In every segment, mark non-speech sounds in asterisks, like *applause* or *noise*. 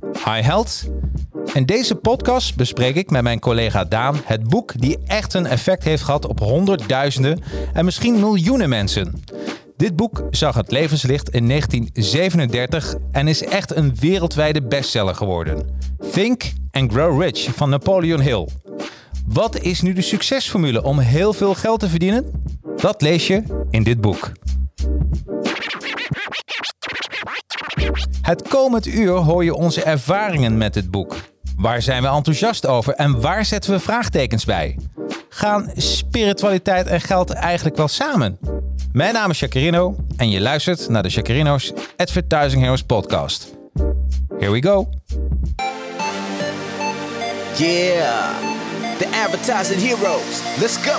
Hi Health. In deze podcast bespreek ik met mijn collega Daan het boek die echt een effect heeft gehad op honderdduizenden en misschien miljoenen mensen. Dit boek zag het levenslicht in 1937 en is echt een wereldwijde bestseller geworden. Think and Grow Rich van Napoleon Hill. Wat is nu de succesformule om heel veel geld te verdienen? Dat lees je in dit boek. Het komend uur hoor je onze ervaringen met het boek. Waar zijn we enthousiast over en waar zetten we vraagtekens bij? Gaan spiritualiteit en geld eigenlijk wel samen? Mijn naam is Jacarino en je luistert naar de Jacarino's Advertising Heroes podcast. Here we go. Yeah, the advertising heroes. Let's go.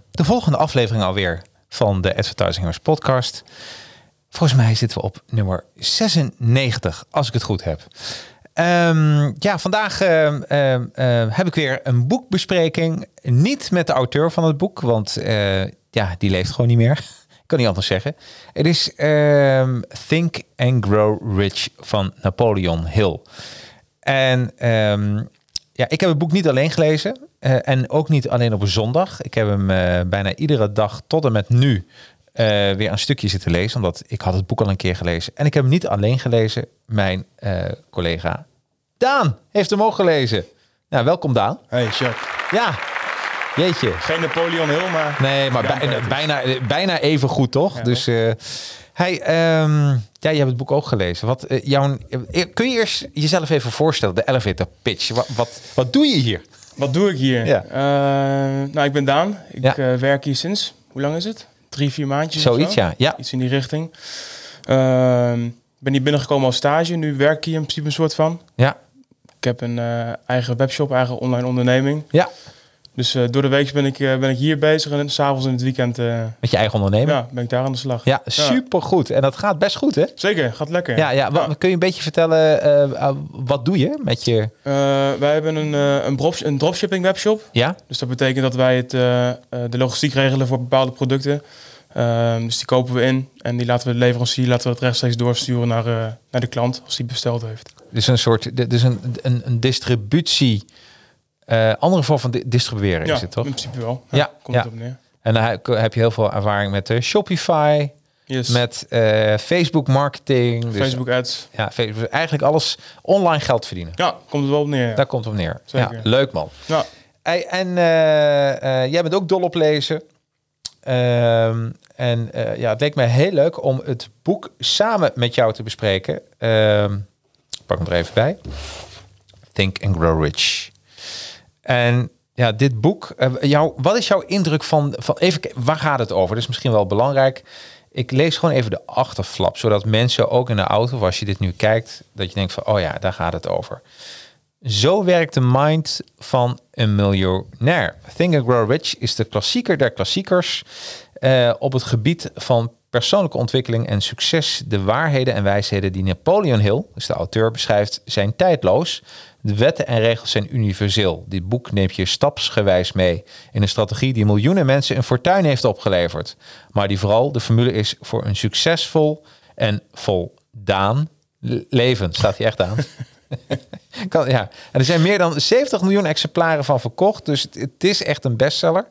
de volgende aflevering alweer van de Advertising Heroes podcast. Volgens mij zitten we op nummer 96, als ik het goed heb. Um, ja, vandaag uh, uh, heb ik weer een boekbespreking. Niet met de auteur van het boek, want ja, die leeft gewoon niet meer. *laughs* ik kan niet anders zeggen. Het is ehm, Think and Grow Rich van Napoleon Hill. En ehm, ja, ik heb het boek niet alleen gelezen. Uh, en ook niet alleen op een zondag. Ik heb hem uh, bijna iedere dag tot en met nu uh, weer een stukje zitten lezen. Omdat ik had het boek al een keer gelezen. En ik heb hem niet alleen gelezen. Mijn collega Daan heeft hem ook gelezen. Nou, welkom Daan. Hey, Jacques. Ja, jeetje. Geen Napoleon Hill, maar... Nee, maar bijna, bijna, bijna even goed, toch? Ja, dus... Hey, um, ja, je hebt het boek ook gelezen. Wat, jouw, kun je eerst jezelf even voorstellen, de elevator pitch? Wat, wat, wat doe je hier? Wat doe ik hier? Ja. Uh, nou, ik ben Daan. Ik ja. uh, werk hier sinds, hoe lang is het? Drie, vier maandjes Zoiets, zo? ja. ja. Iets in die richting. Uh, ben hier binnengekomen als stage. Nu werk ik hier in principe een soort van. Ja. Ik heb een eigen webshop, eigen online onderneming. Ja. Dus uh, door de week ben ik, uh, ben ik hier bezig en s'avonds in het weekend... Uh, Met je eigen onderneming? Ja, ben ik daar aan de slag. Ja, supergoed. En dat gaat best goed, hè? Zeker, gaat lekker. Ja, ja. Wat, kun je een beetje vertellen, wat doe je met je... wij hebben een, een, een dropshipping webshop. Ja? Dus dat betekent dat wij het, de logistiek regelen voor bepaalde producten. Ehm, dus die kopen we in en die laten we de leverancier laten we het rechtstreeks doorsturen naar, naar de klant als die besteld heeft. Dus een soort, dus een, een, een distributie... Uh, andere vorm van di distribueren ja, is het toch? in principe wel. Ja, ja komt ja. op neer. En dan heb je heel veel ervaring met uh, Shopify, yes. met uh, Facebook marketing. Dus, Facebook ads. Ja, Facebook, eigenlijk alles online geld verdienen. Ja, komt het wel op neer. Daar komt het op neer. Zeker. Ja, leuk man. Ja. Hey, en jij bent ook dol op lezen. Um, en ja, het leek mij heel leuk om het boek samen met jou te bespreken. Um, pak hem er even bij. Think and Grow Rich. En ja, dit boek, uh, wat is jouw indruk van, van even, waar gaat het over? Dat is misschien wel belangrijk. Ik lees gewoon even de achterflap, zodat mensen ook in de auto, als je dit nu kijkt, dat je denkt van, oh ja, daar gaat het over. Zo werkt de mind van een miljonair. Think and Grow Rich is de klassieker der klassiekers uh, op het gebied van persoonlijke ontwikkeling en succes. De waarheden en wijsheden die Napoleon Hill, dus de auteur, beschrijft, zijn tijdloos. De wetten en regels zijn universeel. Dit boek neemt je stapsgewijs mee in een strategie die miljoenen mensen een fortuin heeft opgeleverd. Maar die vooral de formule is voor een succesvol en voldaan leven. Staat hier echt aan. *laughs* kan, ja. En er zijn meer dan 70 miljoen exemplaren van verkocht. Dus het, het is echt een bestseller.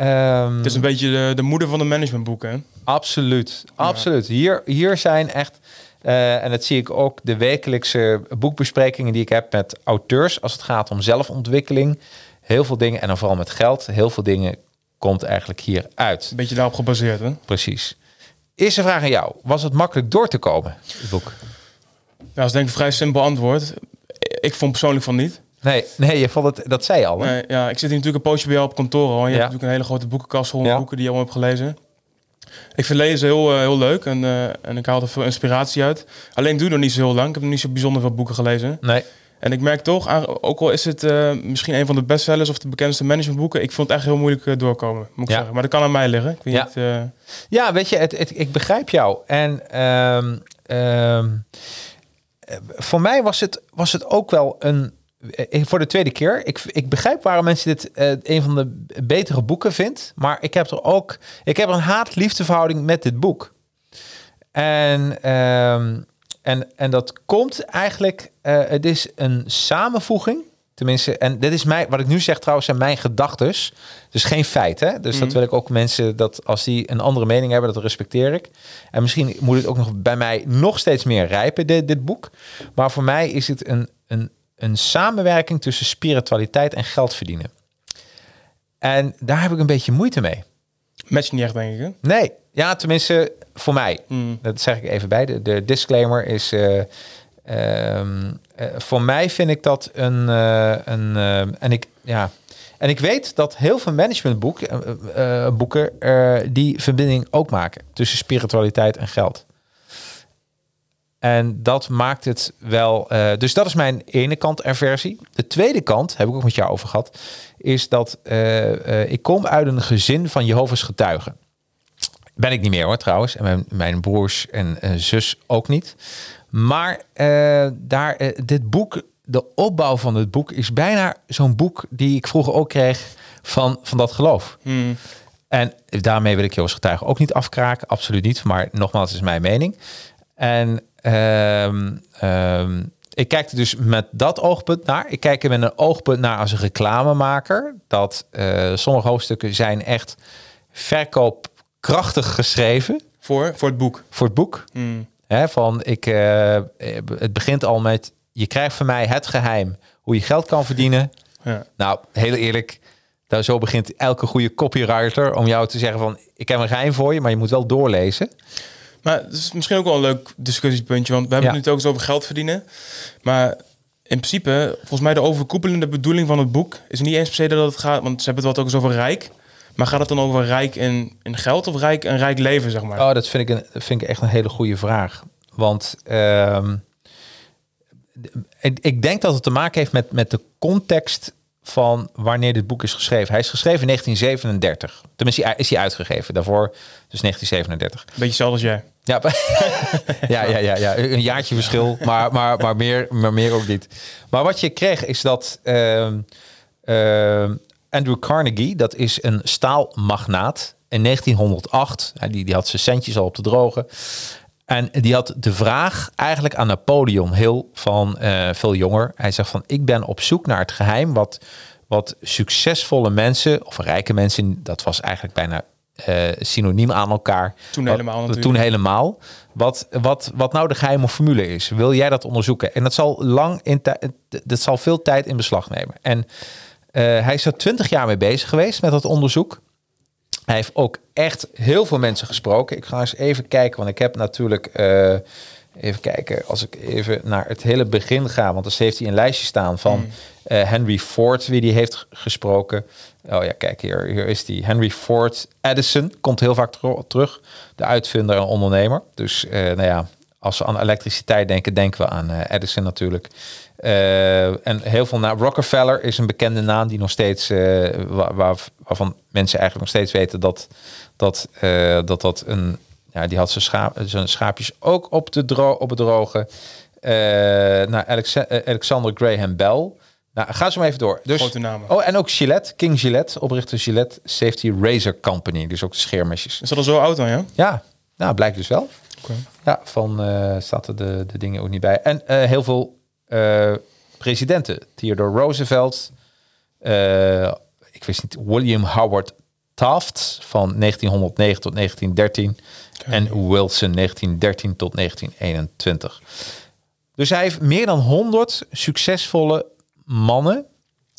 Um, het is een beetje de, de moeder van de managementboeken. Hè? Absoluut, absoluut. Ja. Hier, hier zijn echt Eh, en dat zie ik ook de wekelijkse boekbesprekingen die ik heb met auteurs als het gaat om zelfontwikkeling. Heel veel dingen, en dan vooral met geld, heel veel dingen komt eigenlijk hier uit. Een beetje daarop gebaseerd, hè? Precies. Eerste vraag aan jou. Was het makkelijk door te komen, het boek? Ja, dat is denk ik een vrij simpel antwoord. Ik vond persoonlijk van niet. Nee, nee je vond het, dat zei je al. Hè? Nee, ja, ik zit hier natuurlijk een poosje bij jou op kantoor al. En je Ja. hebt natuurlijk een hele grote boekenkast vol Ja. boeken die je allemaal hebt gelezen. Ik vind lezen heel, eh, heel leuk en, eh, en ik haal er veel inspiratie uit. Alleen ik doe nog niet zo heel lang. Ik heb nog niet zo bijzonder veel boeken gelezen. Nee. En ik merk toch, ook al is het eh, misschien een van de bestsellers of de bekendste managementboeken, ik vond het echt heel moeilijk doorkomen, moet ik Ja. zeggen. Maar dat kan aan mij liggen. Ik weet Ja. niet, Ja, weet je, het, het- ik begrijp jou. En ehm, ehm, eh, voor mij was het, was het ook wel een. Eh, Voor de tweede keer. Ik, ik begrijp waarom mensen dit eh, een van de betere boeken vindt. Maar ik heb er ook. Ik heb een haat-liefdeverhouding met dit boek. En, ehm, en, en dat komt eigenlijk. eh, het is een samenvoeging. Tenminste, en dit is mij, wat ik nu zeg trouwens, zijn mijn gedachtes. Dus geen feit, hè? Dus dat wil ik ook mensen, dat als die een andere mening hebben, dat respecteer ik. En misschien moet het ook nog bij mij nog steeds meer rijpen, dit, dit boek. Maar voor mij is het een, een, een samenwerking tussen spiritualiteit en geld verdienen. En daar heb ik een beetje moeite mee. matcht niet echt, denk ik. Hè? Nee, ja, tenminste voor mij. Hmm. Dat zeg ik even bij. De, de disclaimer is. eh, ehm, eh, voor mij vind ik dat een. eh, een en ik. Ja. En ik weet dat heel veel managementboeken boeken, die verbinding ook maken tussen spiritualiteit en geld. En dat maakt het wel. eh, dus dat is mijn ene kant aversie. De tweede kant, heb ik ook met jou over gehad, is dat eh, eh, ik kom uit een gezin van Jehovah's getuigen. Ben ik niet meer hoor trouwens. En mijn, mijn broers en zus ook niet. Maar daar, dit boek, de opbouw van het boek is bijna zo'n boek die ik vroeger ook kreeg van, van dat geloof. Hmm. En daarmee wil ik Joost Getuige ook niet afkraken, absoluut niet. Maar nogmaals, het is mijn mening. En ehm, ehm, ik kijk er dus met dat oogpunt naar. Ik kijk er met een oogpunt naar als een reclamemaker. Dat eh, sommige hoofdstukken zijn echt verkoopkrachtig geschreven Voor, voor het boek. voor het boek. Hmm. Van ik, eh, het begint al met, je krijgt van mij het geheim hoe je geld kan verdienen. Ja. Nou, heel eerlijk, daar zo begint elke goede copywriter om jou te zeggen van, ik heb een geheim voor je, maar je moet wel doorlezen. Maar het is misschien ook wel een leuk discussiepuntje, want we hebben Ja. het nu ook eens over geld verdienen. Maar in principe, volgens mij de overkoepelende bedoeling van het boek is niet eens per se dat het gaat, want ze hebben het wat ook eens over rijk. Maar gaat het dan over rijk in, in geld of rijk een rijk leven, zeg maar? Oh, dat vind ik, een, vind ik echt een hele goede vraag. Want ehm, ik, ik denk dat het te maken heeft met, met de context van wanneer dit boek is geschreven. Hij is geschreven in 1937. Tenminste, is hij uitgegeven. Daarvoor dus 1937. Beetje hetzelfde als jij. Ja, *laughs* ja, ja, ja, ja, een jaartje verschil, maar, maar, maar, meer, maar meer ook niet. Maar wat je kreeg is dat ehm, Andrew Carnegie, dat is een staalmagnaat in 1908. Ja, die, die had zijn centjes al op de droge. En die had de vraag eigenlijk aan Napoleon heel van eh, veel jonger. Hij zegt van, ik ben op zoek naar het geheim wat, wat succesvolle mensen, of rijke mensen, dat was eigenlijk bijna eh, synoniem aan elkaar. Toen Wat- helemaal natuurlijk. Toen helemaal. Wat, wat, wat nou de geheime formule is. Wil jij dat onderzoeken? En dat zal lang in dat zal veel tijd in beslag nemen. En eh, hij is er twintig jaar mee bezig geweest met dat onderzoek. Hij heeft ook echt heel veel mensen gesproken. Ik ga eens even kijken, want ik heb natuurlijk. eh, even kijken, als ik even naar het hele begin ga. Want dan heeft hij een lijstje staan van eh, Henry Ford, wie die heeft gesproken. Oh ja, kijk hier, hier is die. Henry Ford Edison komt heel vaak terug. De uitvinder en ondernemer. Dus eh, nou ja, als we aan elektriciteit denken, denken we aan eh, Edison natuurlijk. Eh, en heel veel. Rockefeller is een bekende naam die nog steeds, eh, waar, waar- waarvan mensen eigenlijk nog steeds weten dat dat, eh, dat, dat een, ja, die had zijn, schaap, zijn schaapjes ook op, de dro op het droge. Eh nou, Alexa- eh, Alexander Graham Bell. Nou, ga zo maar even door. Dus, Grote namen. Oh, en ook Gillette, King Gillette, oprichter Gillette Safety Razor Company. Dus ook de scheermesjes. Is dat al zo oud dan, ja? Ja, nou, blijkt dus wel. Ja, van eh staat er de, de dingen ook niet bij. En eh, heel veel eh, presidenten. Theodore Roosevelt. ik wist niet, William Howard Taft van 1909 tot 1913. en Wilson 1913 tot 1921. Dus hij heeft meer dan 100 succesvolle mannen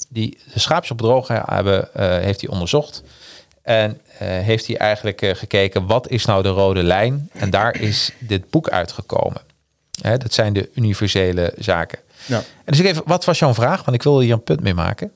die de schaapjes op droog hebben, eh, heeft hij onderzocht. En eh, heeft hij eigenlijk eh, gekeken, wat is nou de rode lijn? En daar is dit boek uitgekomen. Hè, dat zijn de universele zaken. Ja. En dus ik even, wat was jouw vraag? Want ik wil hier een punt mee maken.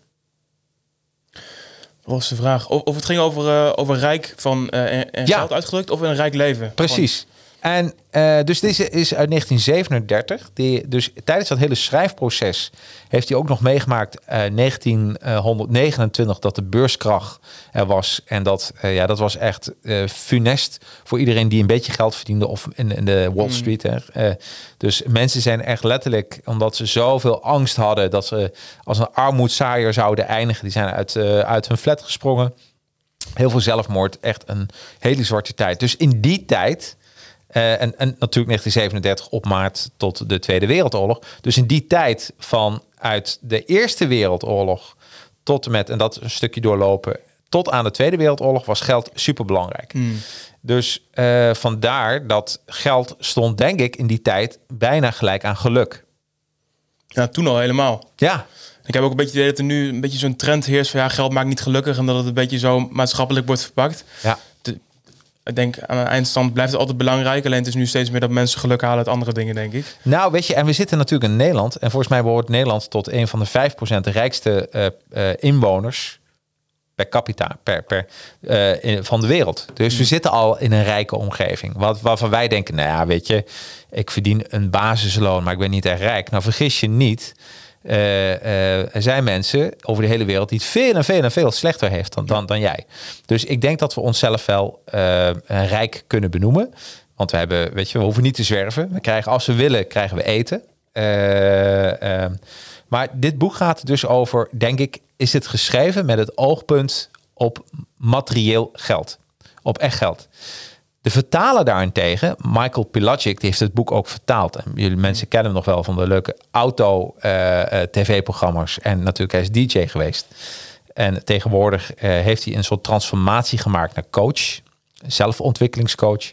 Wat was de vraag? Of, of het ging over, over rijk van en, en Ja. geld uitgedrukt of een rijk leven? Precies. En eh, dus deze is uit 1937. Die, dus tijdens dat hele schrijfproces heeft hij ook nog meegemaakt eh 1929 dat de beurskracht er was. En dat, eh, ja, dat was echt funest voor iedereen die een beetje geld verdiende of in, in de Wall Street. Hè. Eh, dus mensen zijn echt letterlijk, omdat ze zoveel angst hadden dat ze als een armoedzaaier zouden eindigen, die zijn uit, uit hun flat gesprongen. Heel veel zelfmoord, echt een hele zwarte tijd. Dus in die tijd, eh, en, en natuurlijk 1937 op maart tot de Tweede Wereldoorlog. Dus in die tijd van uit de Eerste Wereldoorlog tot en met, en dat een stukje doorlopen, tot aan de Tweede Wereldoorlog was geld superbelangrijk. Dus eh, vandaar dat geld stond, denk ik, in die tijd bijna gelijk aan geluk. Ja, toen al helemaal. Ja, Ik heb ook een beetje het idee dat er nu een beetje zo'n trend heerst van ja, geld maakt niet gelukkig en dat het een beetje zo maatschappelijk wordt verpakt. ja. Ik denk aan een eindstand blijft het altijd belangrijk. Alleen het is nu steeds meer dat mensen geluk halen uit andere dingen, denk ik. Nou, weet je, en we zitten natuurlijk in Nederland. En volgens mij behoort Nederland tot een van de 5% rijkste eh, eh, inwoners per capita per, per, eh, in- van de wereld. Dus we zitten al in een rijke omgeving. Wat, waarvan wij denken, nou ja, weet je, ik verdien een basisloon, maar ik ben niet erg rijk. Nou, vergis je niet. Eh, eh, er zijn mensen over de hele wereld die het veel en veel en veel slechter heeft dan, dan, dan jij. Dus ik denk dat we onszelf wel eh, rijk kunnen benoemen. Want we hebben, weet je, we hoeven niet te zwerven. We krijgen, als we willen, krijgen we eten. Maar dit boek gaat dus over, denk ik, is het geschreven met het oogpunt op materieel geld. Op echt geld. De vertaler daarentegen, Michael Pilacic, die heeft het boek ook vertaald. En jullie mensen kennen hem nog wel van de leuke auto-tv-programma's. en natuurlijk, hij is DJ geweest. En tegenwoordig eh, heeft hij een soort transformatie gemaakt naar coach, zelfontwikkelingscoach.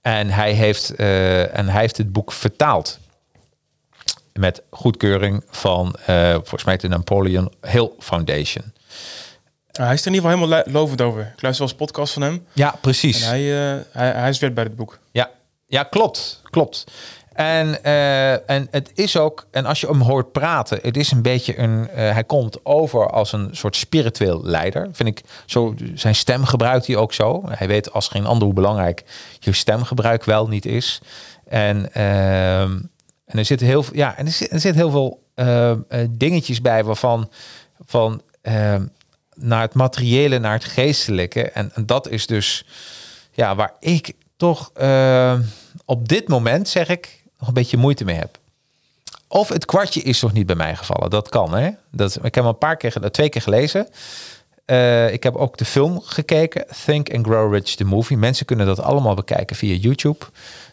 En hij heeft, eh, en hij heeft het boek vertaald. Met goedkeuring van, eh, volgens mij, de Napoleon Hill Foundation. Hij is er in ieder geval helemaal lovend over. Ik luister wel eens podcast van hem. Ja, precies. En hij, eh, hij, hij is weer bij het boek. Ja, ja klopt. Klopt. En, eh, en het is ook, en als je hem hoort praten, het is een beetje een. eh, hij komt over als een soort spiritueel leider. Vind ik zo. Zijn stem gebruikt hij ook zo. Hij weet als geen ander hoe belangrijk je stemgebruik wel niet is. En, ehm, en er zitten heel veel. Ja, en er zit, er zit heel veel dingetjes bij waarvan. Van, ehm, naar het materiële, naar het geestelijke. En, dat is dus ja, waar ik toch eh, op dit moment, zeg ik, nog een beetje moeite mee heb. Of het kwartje is nog niet bij mij gevallen. Dat kan, hè? Dat, ik heb hem een paar keer, twee keer gelezen. Eh, ik heb ook de film gekeken, Think and Grow Rich, the movie. Mensen kunnen dat allemaal bekijken via YouTube.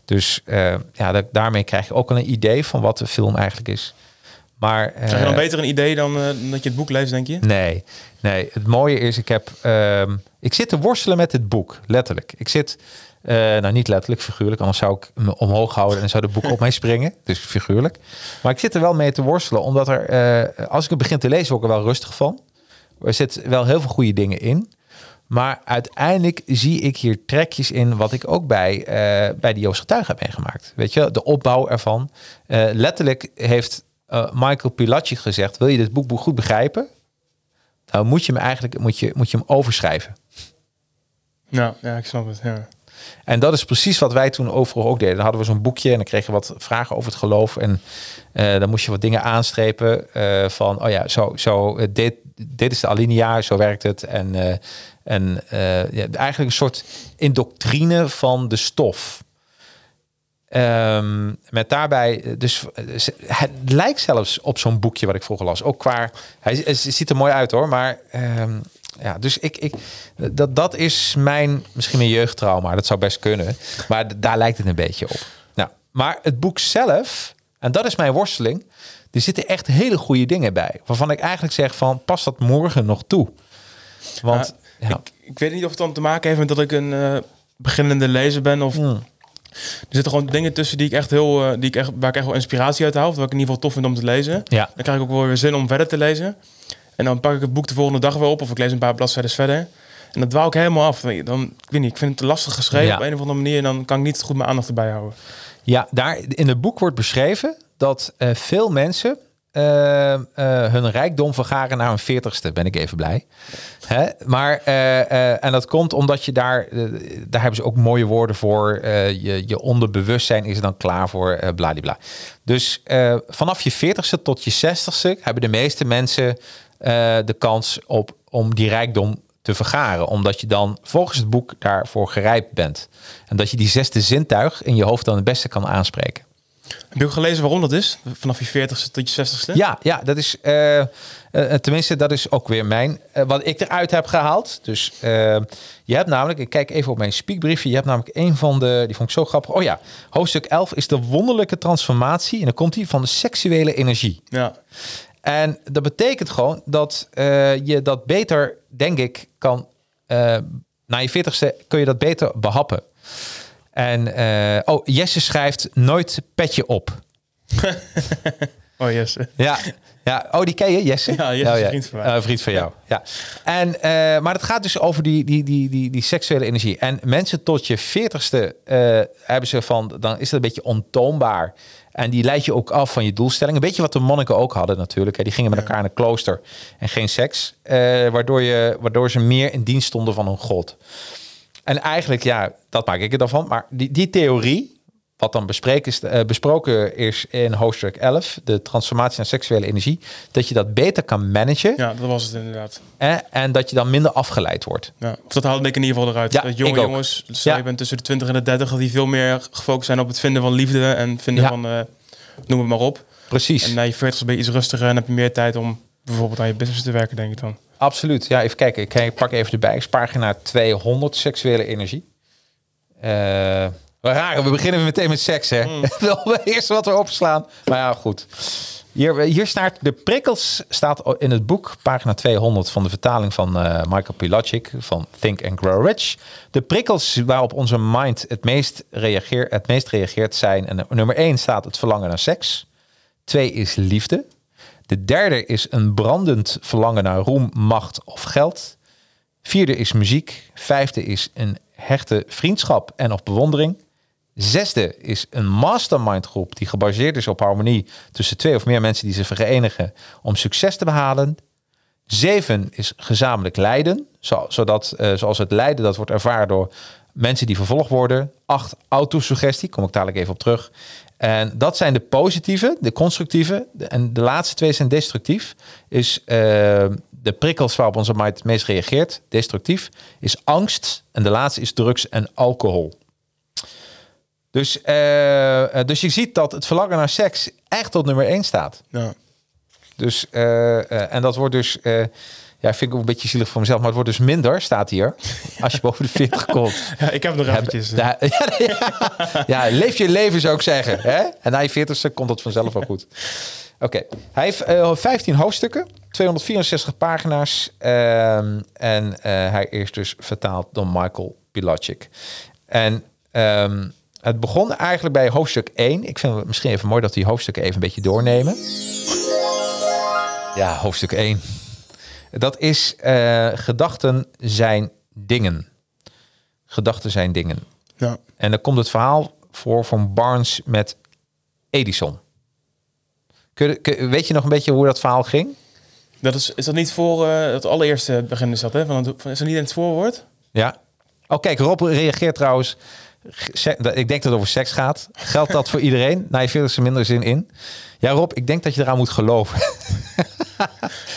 Dus eh, ja, da- daarmee krijg je ook al een idee van wat de film eigenlijk is. Maar, Krijg je dan eh, beter een idee dan, eh, dan dat je het boek leest, denk je? Nee, nee. Het mooie is, ik heb, ehm, ik zit te worstelen met het boek, letterlijk. Ik zit, eh, nou niet letterlijk, figuurlijk, anders zou ik me omhoog houden en zou het boek op mij springen. *laughs* Dus figuurlijk. Maar ik zit er wel mee te worstelen, omdat er, als ik het begin te lezen, word ik er wel rustig van. Er zitten wel heel veel goede dingen in. Maar uiteindelijk zie ik hier trekjes in wat ik ook bij, bij de Joost Getuige heb meegemaakt. Weet je, de opbouw ervan. Letterlijk heeft eh, Michael Pilacic gezegd, wil je dit boek goed begrijpen? Nou moet je hem eigenlijk moet je, moet je hem overschrijven. Ja, ja ik snap het. Ja. En dat is precies wat wij toen overal ook deden. Dan hadden we zo'n boekje en dan kregen we wat vragen over het geloof. En eh, dan moest je wat dingen aanstrepen eh, van, oh ja, zo, zo dit, dit is de alinea, zo werkt het. En, en ja, eigenlijk een soort indoctrine van de stof. Ehm, met daarbij, eh, dus eh, het lijkt zelfs op zo'n boekje wat ik vroeger las. Ook qua, hij hij ziet er mooi uit hoor, maar ehm, ja, dus ik, ik, dat, dat is mijn, misschien een jeugdtrauma, dat zou best kunnen. Maar daar lijkt het een beetje op. Nou, maar het boek zelf, en dat is mijn worsteling, er zitten echt hele goede dingen bij. Waarvan ik eigenlijk zeg van, pas dat morgen nog toe. Want, ja, Ik, ik weet niet of het dan te maken heeft met dat ik een, eh, beginnende lezer ben. Of Hmm. Er zitten gewoon dingen tussen die ik echt heel, eh, die ik echt, waar ik echt wel inspiratie uit haal. Of wat ik in ieder geval tof vind om te lezen. Ja. Dan krijg ik ook wel weer zin om verder te lezen. En dan pak ik het boek de volgende dag weer op. Of ik lees een paar bladzijden verder. En dat dwaal ik helemaal af. Dan, ik weet niet, ik vind het te lastig geschreven Ja. op een of andere manier. En dan kan ik niet goed mijn aandacht erbij houden. Ja, daar in het boek wordt beschreven dat eh, veel mensen eh, eh, hun rijkdom vergaren naar hun veertigste. Ben ik even blij. Hè? Maar, eh, eh, en dat komt omdat je daar, daar hebben ze ook mooie woorden voor. Je, je onderbewustzijn is er dan klaar voor, bladibla. Dus vanaf je veertigste tot je zestigste hebben de meeste mensen de kans op, om die rijkdom te vergaren. Omdat je dan volgens het boek daarvoor gerijpt bent. En dat je die zesde zintuig in je hoofd dan het beste kan aanspreken. Heb je ook gelezen waarom dat is? Vanaf je 40ste tot je 60ste? Ja, ja dat is eh, eh, tenminste, dat is ook weer mijn eh, wat ik eruit heb gehaald. Dus eh, je hebt namelijk, ik kijk even op mijn speakbriefje, je hebt namelijk een van de, die vond ik zo grappig. Oh ja, hoofdstuk 11 is de wonderlijke transformatie en dan komt die van de seksuele energie. Ja. En dat betekent gewoon dat eh, je dat beter, denk ik, kan. eh na je veertigste kun je dat beter behappen. En eh, oh, Jesse schrijft nooit petje op. *laughs* Oh yes. Ja, ja. Oh, die ken je, Jesse? Ja, Jesse Oh, vriend van mij. Eh, vriend van jou. Ja. En, eh, maar het gaat dus over die, die, die, die, die seksuele energie. En mensen tot je veertigste hebben ze van, dan is het een beetje ontoonbaar. En die leidt je ook af van je doelstelling. Een beetje wat de monniken ook hadden natuurlijk. Hè. Die gingen met elkaar in een klooster en geen seks. Waardoor, je, waardoor ze meer in dienst stonden van hun god. En eigenlijk, ja, dat maak ik er dan van. Maar die, die theorie, wat dan bespreken is, eh, besproken is in hoofdstuk 11, de transformatie naar seksuele energie, dat je dat beter kan managen Ja, dat was het inderdaad. hè, en dat je dan minder afgeleid wordt. Ja. Of dat haalde ik in ieder geval eruit. Ja, dat jonge jongens, Ja. je bent tussen de 20 en de 30, dat die veel meer gefocust zijn op het vinden van liefde en vinden Ja. van, eh, noem het maar op. Precies, En na je 40 ben je iets rustiger en heb je meer tijd om bijvoorbeeld aan je business te werken, denk ik dan. Absoluut. Ja, even kijken. Ik pak even erbij. Is pagina 200, seksuele energie. Eh wel raar, we beginnen meteen met seks, hè? Wel het eerste wat we opslaan. Maar ja, goed. Hier, hier staat de prikkels staat in het boek, pagina 200 van de vertaling van eh, Michael Pilacic van Think and Grow Rich. De prikkels waarop onze mind het meest reageert, het meest reageert zijn. En nummer 1 staat het verlangen naar seks. Twee is liefde. De derde is een brandend verlangen naar roem, macht of geld. Vierde is muziek. Vijfde is een hechte vriendschap en of bewondering. Zesde is een mastermind groep die gebaseerd is op harmonie tussen twee of meer mensen die zich verenigen om succes te behalen. Zeven is gezamenlijk lijden, zo- zodat, eh, zoals het lijden dat wordt ervaren door mensen die vervolgd worden. Acht, autosuggestie, kom ik dadelijk even op terug. En dat zijn de positieve, de constructieve. En de laatste twee zijn destructief. Is eh, de prikkels waarop onze mind het meest reageert, destructief, is angst. En de laatste is drugs en alcohol. Dus, eh, eh, dus je ziet dat het verlangen naar seks echt op nummer 1 staat. Ja. Dus, eh, eh, en dat wordt dus, ja, vind ik ook een beetje zielig voor mezelf, maar het wordt dus minder, staat hier, als je boven de *laughs* 40 komt. ja, ik heb nog eventjes. eh, *laughs* ja, ja, ja, leef je leven zou ik zeggen. Hè? En na je 40ste komt dat vanzelf wel goed. Oké, hij heeft eh, 15 hoofdstukken, 264 pagina's. ehm, en eh, hij is dus vertaald door Michael Pilacic. En ehm, het begon eigenlijk bij hoofdstuk 1. Ik vind het misschien even mooi dat die hoofdstukken even een beetje doornemen. Ja, hoofdstuk 1. Dat is eh, gedachten zijn dingen. Gedachten zijn dingen. ja. En dan komt het verhaal voor van Barnes met Edison. Kun, weet je nog een beetje hoe dat verhaal ging? Dat is, is dat niet voor eh, het allereerste begin is dat, hè? Van het, van- is dat niet in het voorwoord? Ja. Oh, kijk, Rob reageert trouwens. Ik denk dat het over seks gaat. Geldt dat voor iedereen? Nou, je vindt er minder zin in. Ja, Rob, ik denk dat je eraan moet geloven. *laughs*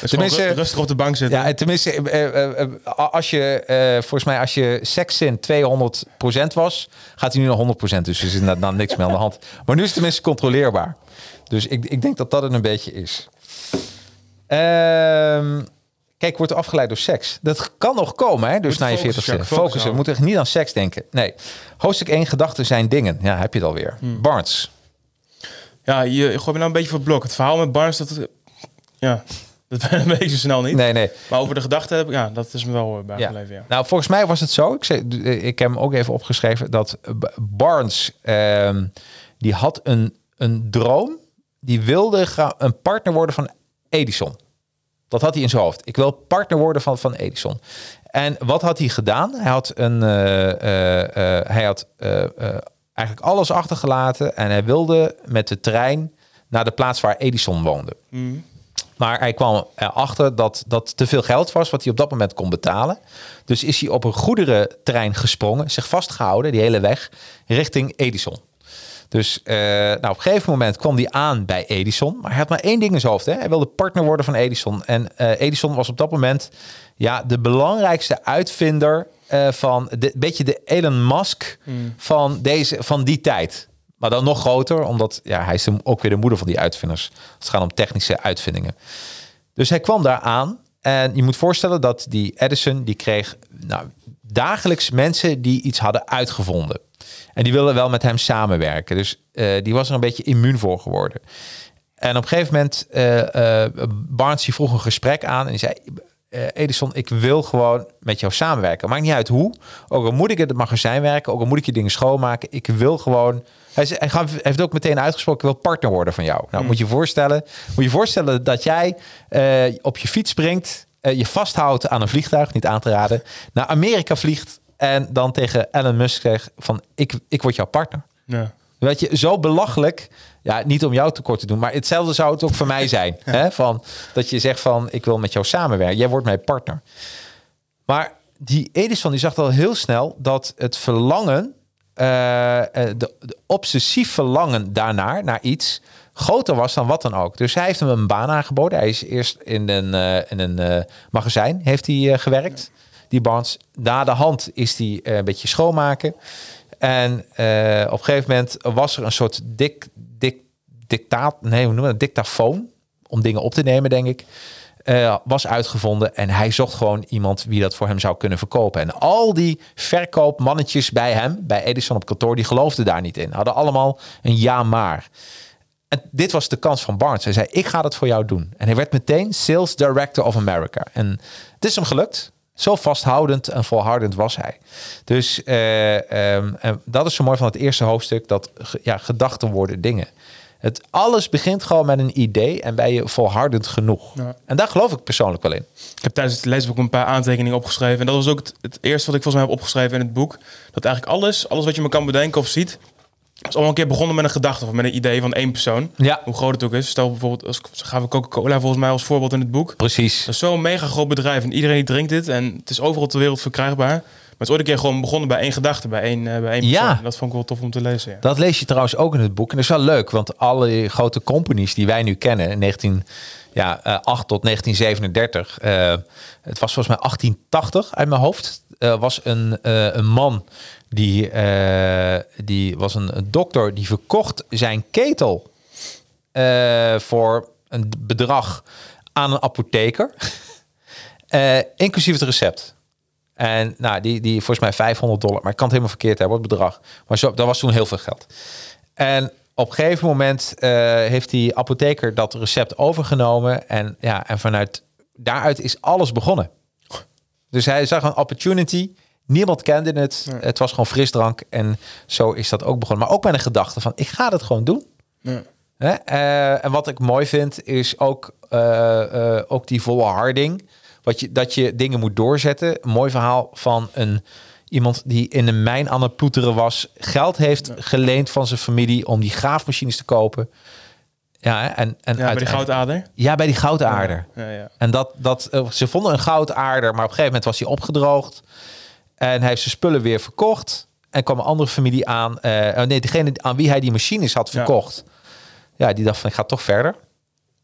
Dus Tenminste- rustig op de bank zitten. Ja, en tenminste, eh, eh, eh, als je, volgens mij, als je sekszin 200% was, gaat hij nu naar 100%. Dus er is inderdaad dan niks meer aan de hand. Maar nu is het tenminste controleerbaar. Dus ik, ik denk dat dat het een beetje is. Ehm, kijk, wordt er afgeleid door seks. Dat kan nog komen, hè? Dus Moet na je focussen, 40ste. Jacques, Focussen. focussen We moeten echt niet aan seks denken. Nee. Hoofdstuk 1, gedachten zijn dingen. Ja, heb je het alweer. Hmm. Barnes. Ja, je, je gooit me nou een beetje voor het blok. Het verhaal met Barnes, dat... Ja, *laughs* Dat *laughs* weet ik zo snel niet. Nee, nee. Maar over de gedachte heb ik, ja, dat is me wel eh, Ja. bijgebleven. Ja. Nou, volgens mij was het zo. Ik, zei, ik heb hem ook even opgeschreven dat Barnes ehm, die had een, een droom. Die wilde een partner worden van Edison. Dat had hij in zijn hoofd. Ik wil partner worden van, van Edison. En wat had hij gedaan? Hij had, een, eh, eh, eh, hij had eigenlijk alles achtergelaten. En hij wilde met de trein naar de plaats waar Edison woonde. Maar hij kwam erachter dat dat te veel geld was wat hij op dat moment kon betalen. Dus is hij op een goederentrein gesprongen, zich vastgehouden die hele weg richting Edison. Dus eh, nou, op een gegeven moment kwam hij aan bij Edison. Maar hij had maar één ding in zijn hoofd. Hè? Hij wilde partner worden van Edison. En eh, Edison was op dat moment ja, de belangrijkste uitvinder eh, van de beetje de Elon Musk van, deze, van die tijd. Maar dan nog groter, omdat ja, hij is ook weer de moeder van die uitvinders. Als het gaat om technische uitvindingen. Dus hij kwam daar aan. En je moet voorstellen dat die Edison, die kreeg nou, dagelijks mensen die iets hadden uitgevonden. En die wilden wel met hem samenwerken. Dus eh, die was er een beetje immuun voor geworden. En op een gegeven moment, eh eh Barnes die vroeg een gesprek aan. En zei, Edison, ik wil gewoon met jou samenwerken. Maakt niet uit hoe. Ook al moet ik in het magazijn werken. Ook al moet ik je dingen schoonmaken. Ik wil gewoon... Hij, zei- hij heeft ook meteen uitgesproken, ik wil partner worden van jou. Nou, moet je voorstellen, moet je voorstellen dat jij op je fiets springt, je vasthoudt aan een vliegtuig, niet aan te raden, naar Amerika vliegt en dan tegen Elon Musk zegt van, ik, ik word jouw partner. Ja. Weet je, zo belachelijk. Ja, niet om jou tekort te doen, maar hetzelfde zou het ook voor mij zijn. *laughs* Hè? Van, dat je zegt van, ik wil met jou samenwerken. Jij wordt mijn partner. Maar die Edison die zag al heel snel dat het verlangen, eh, eh, de, de obsessief verlangen daarnaar, naar iets, groter was dan wat dan ook. Dus hij heeft hem een baan aangeboden. Hij is eerst in een, eh, in een eh, magazijn heeft hij, eh, gewerkt, die Barnes. Na de hand is hij een beetje schoonmaken. En op een gegeven moment was er een soort dik, dik, dictaat, nee, hoe noemen we dat? Dictafoon, om dingen op te nemen, denk ik. was uitgevonden en hij zocht gewoon iemand wie dat voor hem zou kunnen verkopen. En al die verkoopmannetjes bij hem, bij Edison op kantoor, die geloofden daar niet in. Hadden allemaal een ja maar. En dit was de kans van Barnes. Hij zei, ik ga dat voor jou doen. En hij werd meteen Sales Director of America. En het is hem gelukt. Zo vasthoudend en volhardend was hij. Dus eh, ehm, en dat is zo mooi van het eerste hoofdstuk. Dat ja, gedachten worden dingen. Het alles begint gewoon met een idee en ben je volhardend genoeg. Ja. En daar geloof ik persoonlijk wel in. Ik heb tijdens het lezen ook een paar aantekeningen opgeschreven. En dat was ook het, het eerste wat ik volgens mij heb opgeschreven in het boek. Dat eigenlijk alles, alles wat je me kan bedenken of ziet, is allemaal een keer begonnen met een gedachte of met een idee van één persoon. Ja. Hoe groot het ook is. Stel bijvoorbeeld, als, ze gaven Coca-Cola volgens mij als voorbeeld in het boek. Precies. Dat is zo'n mega groot bedrijf en iedereen drinkt dit. En het is overal ter wereld verkrijgbaar. Maar het is ooit een keer gewoon begonnen bij één gedachte, bij één, eh, bij één Ja. persoon. En Dat vond ik wel tof om te lezen. Ja. Dat lees je trouwens ook in het boek. En dat is wel leuk, want alle grote companies die wij nu kennen, in 1908 tot 1937, eh, het was volgens mij 1880 uit mijn hoofd, eh, was een, eh, een man die, eh, die was een, een dokter die verkocht zijn ketel eh, voor een bedrag aan een apotheker, *laughs* Eh, inclusief het recept. En nou, die, die volgens mij 500 dollar. Maar ik kan het helemaal verkeerd hebben, het bedrag. Maar zo, dat was toen heel veel geld. En op een gegeven moment heeft die apotheker dat recept overgenomen. En, ja, en vanuit daaruit is alles begonnen. Dus hij zag een opportunity. Niemand kende het. Het was gewoon frisdrank. En zo is dat ook begonnen. Maar ook met een gedachte van, ik ga het gewoon doen. Ja. Hè? Eh, en wat ik mooi vind, is ook, eh, eh, ook die volharding. Wat je, dat je dingen moet doorzetten. Een mooi verhaal van een, iemand die in een mijn aan het ploeteren was. Geld heeft geleend van zijn familie om die graafmachines te kopen. Ja, en, en Ja, bij die goudaarder. Ja, bij die goudaarder. Ja, ja. En dat, dat, ze vonden een goudaarder, maar op een gegeven moment was hij opgedroogd. En hij heeft zijn spullen weer verkocht. En kwam een andere familie aan. eh, oh nee, degene aan wie hij die machines had Ja. verkocht. Ja, die dacht van, ik ga toch verder.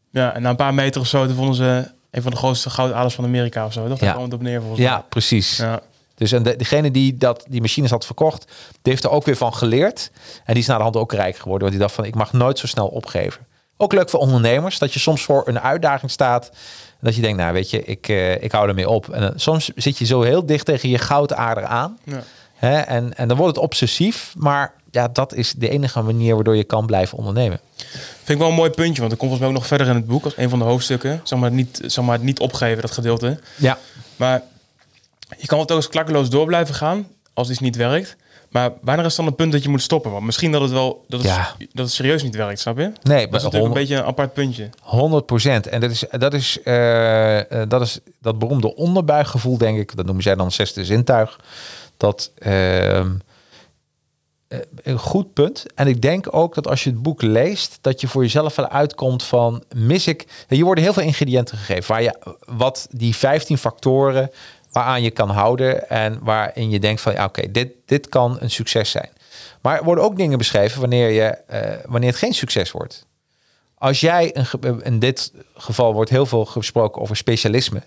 ja, en na een paar meter of zo, toen vonden ze een van de grootste goudaders van Amerika of zo. Dat Ja. kwam het op neer volgens Ja, precies. Ja. Dus en de, degene die dat, die machines had verkocht, die heeft er ook weer van geleerd. En die is naar de hand ook rijk geworden. Want die dacht van, ik mag nooit zo snel opgeven. Ook leuk voor ondernemers, dat je soms voor een uitdaging staat. Dat je denkt, nou weet je, ik, eh, ik hou ermee op. En eh, soms zit je zo heel dicht tegen je goudaarder aan. Ja. Hè? En, en dan wordt het obsessief. Maar ja, dat is de enige manier waardoor je kan blijven ondernemen. Vind ik wel een mooi puntje, want er komt volgens mij ook nog verder in het boek als een van de hoofdstukken. Zeg maar niet, zeg maar, niet opgeven, dat gedeelte. Ja. Maar je kan wel telkens klakkeloos door blijven gaan als iets niet werkt. Maar wanneer is dan het punt dat je moet stoppen? Want misschien dat het wel dat het, Ja. dat het serieus niet werkt, snap je? Nee, Dat is natuurlijk een beetje een apart puntje. 100 procent. En dat is, dat, is, eh, eh, dat is dat beroemde onderbuikgevoel, denk ik. Dat noemen zij dan zesde zintuig. Dat eh, een goed punt. En ik denk ook dat als je het boek leest, dat je voor jezelf wel uitkomt van mis ik. Je worden heel veel ingrediënten gegeven waar je wat die 15 factoren waaraan je kan houden en waarin je denkt van ja, oké, dit, dit kan een succes zijn. Maar er worden ook dingen beschreven wanneer, je, eh, wanneer het geen succes wordt. Als jij, een, in dit geval wordt heel veel gesproken over specialisme.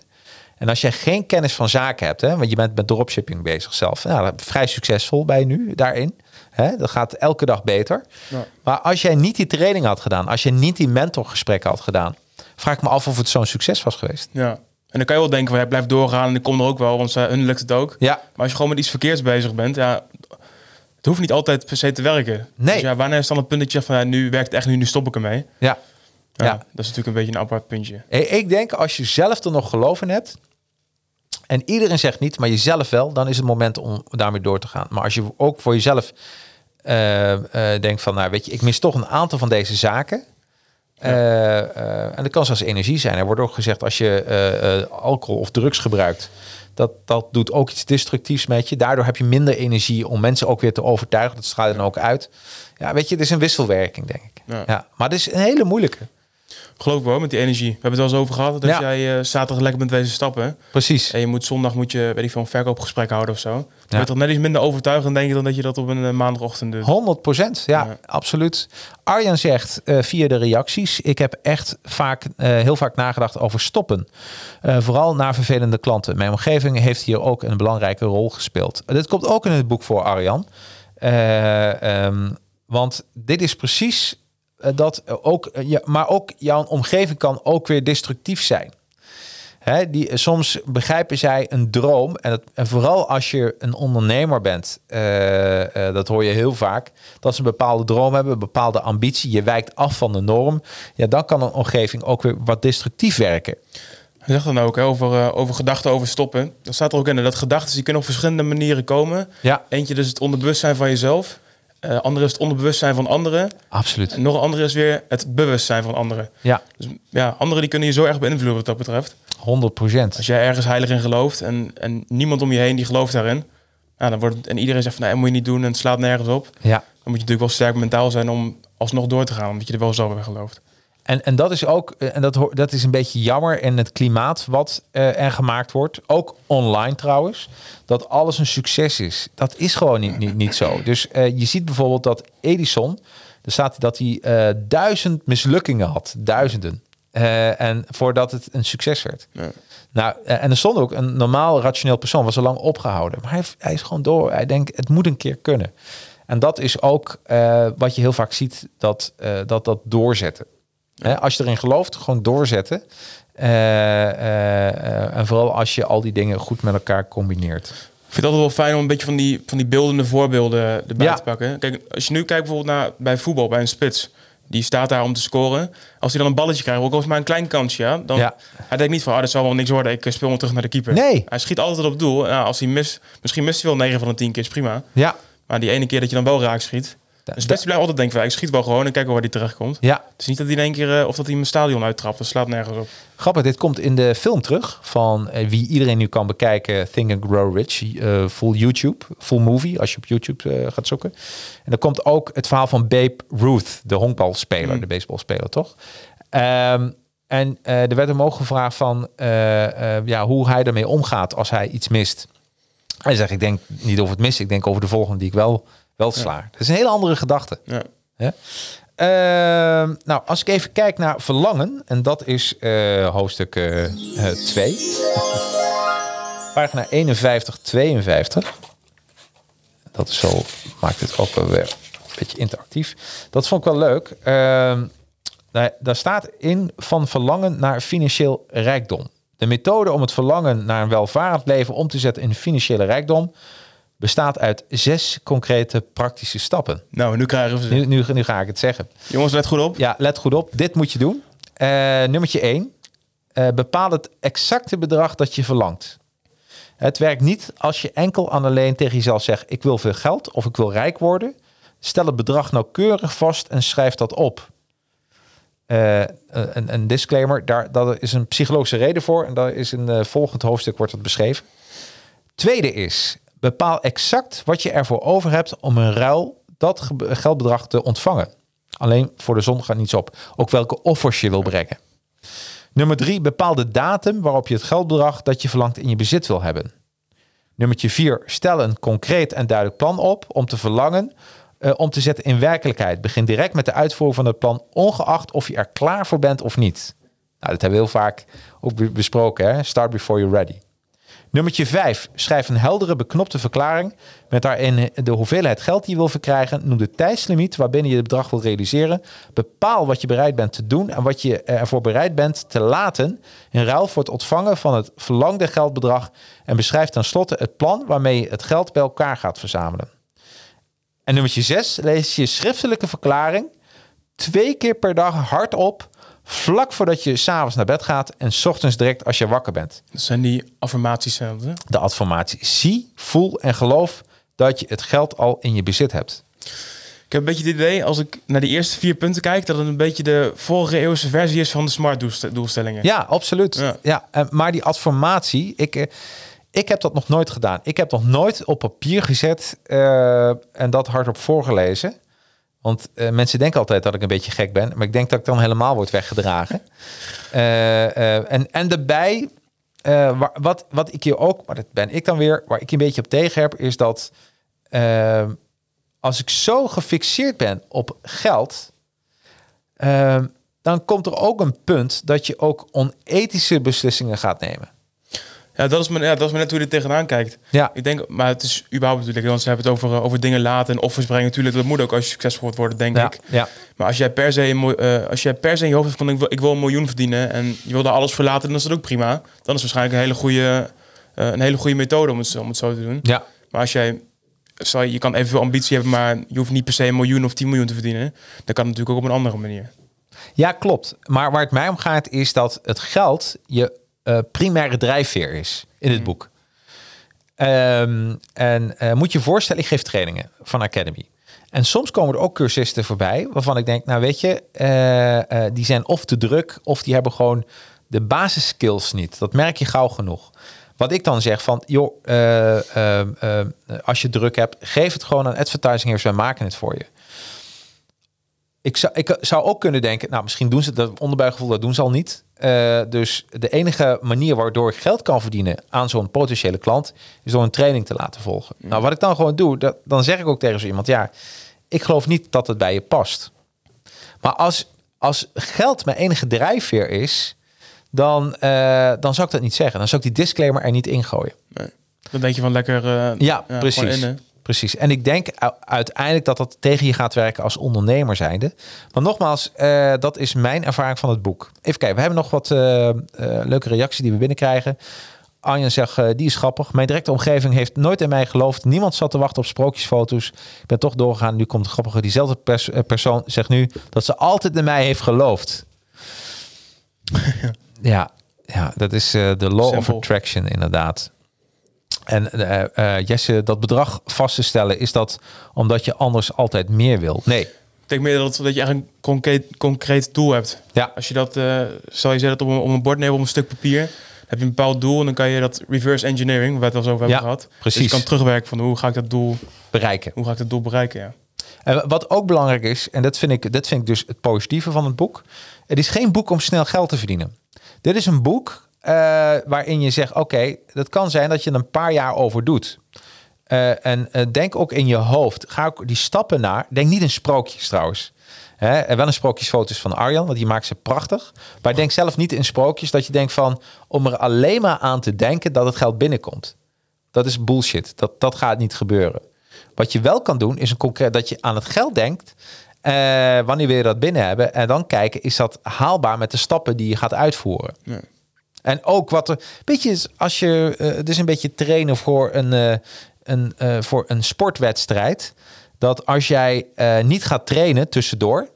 En als jij geen kennis van zaken hebt, hè, want je bent met dropshipping bezig zelf, nou, vrij succesvol bij nu daarin. Hè, dat gaat elke dag beter. Ja. Maar als jij niet die training had gedaan, als je niet die mentorgesprekken had gedaan, vraag ik me af of het zo'n succes was geweest. Ja. En dan kan je wel denken, van, ja, blijf doorgaan en ik kom er ook wel, want ze, hun lukt het ook. Ja, Maar als je gewoon met iets verkeerds bezig bent, ja, het hoeft niet altijd per se te werken. Nee. Dus ja, wanneer is dan het punt dat je zegt van, ja, nu werkt het echt, nu, nu stop ik ermee. ja. Ja, Ja. Dat is natuurlijk een beetje een apart puntje. Ik ik denk als je zelf er nog geloof in hebt. En iedereen zegt niet, maar jezelf wel, dan is het moment om daarmee door te gaan. Maar als je ook voor jezelf eh, eh, denkt van, nou weet je, ik mis toch een aantal van deze zaken. Eh, eh, en dat kan zelfs energie zijn. Er wordt ook gezegd als je eh, alcohol of drugs gebruikt, dat, dat doet ook iets destructiefs met je. Daardoor heb je minder energie om mensen ook weer te overtuigen. Dat straalt dan ook uit. Ja, weet je, het is een wisselwerking, denk ik. Ja. Ja. maar het is een hele moeilijke. Geloof ik wel, met die energie. We hebben het wel eens over gehad, dat Ja. jij eh, zaterdag lekker bent wezen stappen. Precies. En je moet zondag moet je, weet ik veel, een verkoopgesprek houden of zo. Dan Ja. ben je toch net iets minder overtuigend, denk je, dan dat je dat op een eh, maandagochtend doet. 100 procent, ja, Ja. absoluut. Arjan zegt eh, via de reacties: Ik heb echt vaak, heel vaak nagedacht over stoppen. Vooral naar vervelende klanten. Mijn omgeving heeft hier ook een belangrijke rol gespeeld. dit komt ook in het boek voor Arjan. Eh, ehm, want dit is precies dat ook, eh, ja, maar ook jouw omgeving kan ook weer destructief zijn. Hè, die, soms begrijpen zij een droom. En, en vooral als je een ondernemer bent, eh, eh, dat hoor je heel vaak, dat ze een bepaalde droom hebben, een bepaalde ambitie. Je wijkt af van de norm. Ja, dan kan een omgeving ook weer wat destructief werken. Hij zegt dan ook hè, over, eh, over gedachten over stoppen. Dat staat er ook in dat gedachten die kunnen op verschillende manieren komen. Ja, Eentje dus het onderbewustzijn van jezelf. Eh andere is het onderbewustzijn van anderen. absoluut. En nog een andere is weer het bewustzijn van anderen. Ja, Dus ja, anderen die kunnen je zo erg beïnvloeden wat dat betreft. 100 procent. Als jij ergens heilig in gelooft en, en niemand om je heen die gelooft daarin. Ja, dan wordt het, en iedereen zegt van nee, dat moet je niet doen en het slaat nergens op. Ja. Dan moet je natuurlijk wel sterk mentaal zijn om alsnog door te gaan. Omdat je er wel zo in gelooft. En, en dat is ook, eh, en dat, dat is een beetje jammer in het klimaat wat eh, er gemaakt wordt. Ook online trouwens. Dat alles een succes is. Dat is gewoon niet, niet, niet zo. Dus eh, je ziet bijvoorbeeld dat Edison, er staat dat hij duizend mislukkingen had. Duizenden. En voordat het een succes werd. Ja. Nou, en er stond ook een normaal rationeel persoon, was al lang opgehouden. Maar hij, hij is gewoon door. Hij denkt, het moet een keer kunnen. En dat is ook wat je heel vaak ziet, dat dat, dat, dat doorzetten. Als je erin gelooft, gewoon doorzetten. Eh, eh, eh, en vooral als je al die dingen goed met elkaar combineert. Ik vind het altijd wel fijn om een beetje van die, van die beeldende voorbeelden erbij Ja. te pakken. Kijk, als je nu kijkt bijvoorbeeld naar bij voetbal, bij een spits. Die staat daar om te scoren. Als hij dan een balletje krijgt, ook al is het maar een klein kansje, ja, dan Ja. hij denkt niet van, ah, dat zal wel niks worden. Ik speel hem terug naar de keeper. Nee. Hij schiet altijd op doel. Als hij mist, misschien mist hij wel 9 van de 10 keer, is prima. Ja, Maar die ene keer dat je dan wel raak schiet. Een spits die blijft altijd denken, van, ik schiet wel gewoon en kijken waar hij terechtkomt. ja. Het is niet dat hij in één keer, eh, of dat hij mijn stadion uittrapt. Dat slaat nergens op. Grappig, dit komt in de film terug van eh, wie iedereen nu kan bekijken. Think and Grow Rich, eh, full YouTube, full movie, als je op YouTube gaat zoeken. En dan komt ook het verhaal van Babe Ruth, de honkbalspeler, Mm. de baseballspeler, toch? Ehm, en er werd hem ook gevraagd van ja, hoe hij ermee omgaat als hij iets mist. Hij zegt, ik denk niet over het missen, ik denk over de volgende die ik wel, wel sla. Dat is een hele andere gedachte. Ja. Ja. Ehm, nou, als ik even kijk naar verlangen, en dat is eh, hoofdstuk 2, *laughs* pagina 51, 52. Dat is zo, maakt het ook wel weer een beetje interactief. Dat vond ik wel leuk. Ehm, daar, daar staat in van verlangen naar financieel rijkdom. De methode om het verlangen naar een welvarend leven om te zetten in financiële rijkdom bestaat uit zes concrete praktische stappen. Nou, nu krijgen we ze. Nu, nu, nu ga ik het zeggen. Jongens, let goed op. Ja, let goed op. Dit moet je doen. Eh nummertje 1. bepaal het exacte bedrag dat je verlangt. Het werkt niet als je enkel en alleen tegen jezelf zegt... ik wil veel geld of ik wil rijk worden. Stel het bedrag nauwkeurig vast en schrijf dat op. Eh, een, een disclaimer, daar, daar is een psychologische reden voor... en daar is in het volgend hoofdstuk wordt dat beschreven. Tweede is, bepaal exact wat je ervoor over hebt... om een ruil dat ge- geldbedrag te ontvangen. Alleen voor de zon gaat niets op. Ook welke offers je wil brengen. Nummer drie, bepaal de datum waarop je het geldbedrag dat je verlangt in je bezit wil hebben. Nummertje vier, stel een concreet en duidelijk plan op om te verlangen eh, om te zetten in werkelijkheid. Begin direct met de uitvoering van het plan, ongeacht of je er klaar voor bent of niet. Nou, dat hebben we heel vaak ook be- besproken. Hè? Start before you're ready. Nummertje 5. Schrijf een heldere, beknopte verklaring met daarin de hoeveelheid geld die je wil verkrijgen. Noem de tijdslimiet waarbinnen je het bedrag wil realiseren. Bepaal wat je bereid bent te doen en wat je ervoor bereid bent te laten in ruil voor het ontvangen van het verlangde geldbedrag. En beschrijf tenslotte het plan waarmee je het geld bij elkaar gaat verzamelen. En nummertje 6. Lees je schriftelijke verklaring twee keer per dag hardop. Vlak voordat je s'avonds naar bed gaat en 's ochtends direct als je wakker bent Dat zijn die affirmaties. hè? de affirmatie. Zie, voel en geloof dat je het geld al in je bezit hebt. Ik heb een beetje het idee, als ik naar die eerste vier punten kijk, dat het een beetje de vorige eeuwse versie is van de smart doelst- doelstellingen. Ja, absoluut. Ja. Ja. en- maar die affirmatie, ik, eh, ik heb dat nog nooit gedaan. Ik heb nog nooit op papier gezet eh, en dat hardop voorgelezen. Want eh, mensen denken altijd dat ik een beetje gek ben, maar ik denk dat ik dan helemaal word weggedragen. Eh, eh, en, en daarbij, wa- wat, wat ik hier ook, maar dat ben ik dan weer, waar ik een beetje op tegen heb, is dat als ik zo gefixeerd ben op geld, dan komt er ook een punt dat je ook onethische beslissingen gaat nemen. Ja, dat is me, ja, dat is me net hoe je er tegenaan kijkt. Ja. Ik denk, maar het is überhaupt natuurlijk, want ze hebben het over, eh, over dingen laten en offers brengen. Natuurlijk, dat moet ook als je succesvol wilt worden, denk Ja, ik. ja. Maar als jij per se, eh, als jij per se in je hoofd hebt van ik wil, ik wil een miljoen verdienen en je wil daar alles voor laten, dan is dat ook prima. Dan is het waarschijnlijk een hele goede, eh, een hele goede methode om het, zo- om het zo te doen. Ja, Maar als jij, stel je je kan evenveel ambitie hebben, maar je hoeft niet per se een miljoen of 10 miljoen te verdienen, dan kan het natuurlijk ook op een andere manier. ja, klopt. Maar waar het mij om gaat is dat het geld je eh, primaire drijfveer is in het boek. Ehm, en eh, moet je voorstellen, ik geef trainingen van Academy. En soms komen er ook cursisten voorbij waarvan ik denk, nou weet je, eh, die zijn of te druk of die hebben gewoon de basisskills niet. Dat merk je gauw genoeg. Wat ik dan zeg van, joh, eh, eh, eh, als je druk hebt, geef het gewoon aan advertising wij maken het voor je. Ik zou, ik zou ook kunnen denken, nou misschien doen ze dat onderbuikgevoel, dat doen ze al niet. Eh, dus de enige manier waardoor ik geld kan verdienen aan zo'n potentiële klant, is door een training te laten volgen. Nou, wat ik dan gewoon doe, dat, dan zeg ik ook tegen zo iemand, ja, ik geloof niet dat het bij je past. Maar als, als geld mijn enige drijfveer is, dan, eh, dan zou ik dat niet zeggen. Dan zou ik die disclaimer er niet ingooien. Nee. Dan denk je van lekker... eh, Ja, precies. in. Precies. En ik denk uiteindelijk dat dat tegen je gaat werken als ondernemer zijnde. Maar nogmaals, eh, dat is mijn ervaring van het boek. Even kijken, we hebben nog wat eh, eh, leuke reacties die we binnenkrijgen. Arjen zegt, die is grappig. Mijn directe omgeving heeft nooit in mij geloofd. Niemand zat te wachten op sprookjesfoto's. Ik ben toch doorgegaan. Nu komt het grappige. Diezelfde pers- persoon zegt nu dat ze altijd in mij heeft geloofd. *laughs* ja, ja, dat is de law of attraction inderdaad. En eh, Jesse, dat bedrag vast te stellen, is dat omdat je anders altijd meer wil? Nee. Ik denk meer dat, dat je eigenlijk een concreet, concreet doel hebt. Ja. Als je dat, stel je zet het op een, op een bord neer, op een stuk papier, dan heb je een bepaald doel en dan kan je dat reverse engineering, waar we het al eens over hebben Ja, gehad. precies. Dus je kan terugwerken van hoe ga ik dat doel, Bereiken. hoe ga ik dat doel bereiken, ja. En wat ook belangrijk is, en dat vind, ik, dat vind ik dus het positieve van het boek. Het is geen boek om snel geld te verdienen. Dit is een boek eh, waarin je zegt, oké, dat kan zijn dat je er een paar jaar over doet. Eh, en eh, denk ook in je hoofd, ga ook die stappen naar. Denk niet in sprookjes trouwens. Hè, en wel een sprookjesfoto's van Arjan, want die maakt ze prachtig. Maar denk zelf niet in sprookjes dat je denkt van... om er alleen maar aan te denken dat het geld binnenkomt. Dat is bullshit. Dat, dat gaat niet gebeuren. Wat je wel kan doen, is een concreet dat je aan het geld denkt. wanneer wil je dat binnen hebben? En dan kijken, is dat haalbaar met de stappen die je gaat uitvoeren? Ja. En ook wat er. Weet je, als je. eh, het is een beetje trainen voor een. eh, een, eh, voor een sportwedstrijd dat als jij niet gaat trainen tussendoor,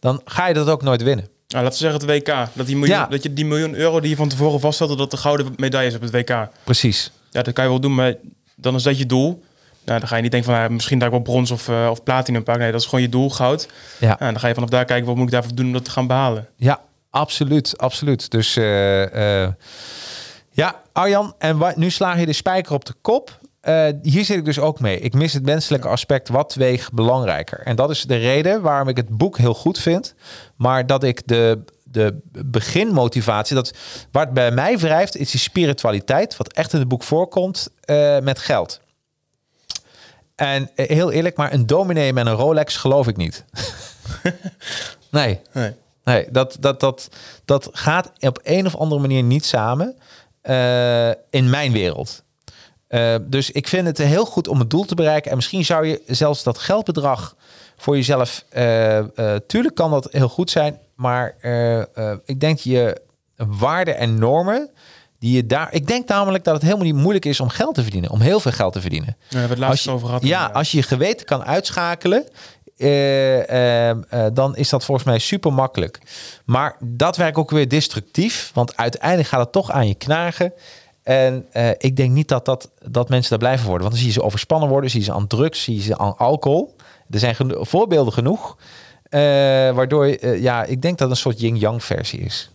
dan ga je dat ook nooit winnen. Nou, laten we zeggen het WK. Dat, die miljoen, Ja. dat je die miljoen euro die je van tevoren vaststelde, dat de gouden medaille is op het WK. Precies. Ja, dat kan je wel doen, maar dan is dat je doel. Nou, dan ga je niet denken van misschien dat ik wel brons of, eh, of platinum pak. Nee, dat is gewoon je doel, goud. Ja. Ja, dan ga je vanaf daar kijken wat moet ik daarvoor doen om dat te gaan behalen. Ja, absoluut, absoluut. Dus eh, eh, ja, Arjan, en wa- nu slaag je de spijker op de kop. Eh, hier zit ik dus ook mee. Ik mis het menselijke aspect wat weegt belangrijker. En dat is de reden waarom ik het boek heel goed vind. Maar dat ik de, de beginmotivatie, dat, het bij mij wrijft, is die spiritualiteit, wat echt in het boek voorkomt, met geld. En heel eerlijk, maar een dominee met een Rolex geloof ik niet. *laughs* nee. Nee. Nee, dat, dat, dat, dat gaat op een of andere manier niet samen eh, in mijn wereld. Eh, dus ik vind het heel goed om het doel te bereiken. En misschien zou je zelfs dat geldbedrag voor jezelf... eh, tuurlijk kan dat heel goed zijn. Maar ik denk je waarden en normen... Die je daar, ik denk namelijk dat het helemaal niet moeilijk is om geld te verdienen. Om heel veel geld te verdienen. Daar hebben we het laatst Als je- over gehad. Ja, inderdaad. als je je geweten kan uitschakelen, eh, eh, eh, dan is dat volgens mij super makkelijk. Maar dat werkt ook weer destructief, want uiteindelijk gaat het toch aan je knagen. En ik denk niet dat, dat, dat mensen daar blijven worden. Want dan zie je ze overspannen worden, zie je ze aan drugs, zie je ze aan alcohol. Er zijn geno- voorbeelden genoeg. waardoor, ja, ik denk dat het een soort yin-yang versie is.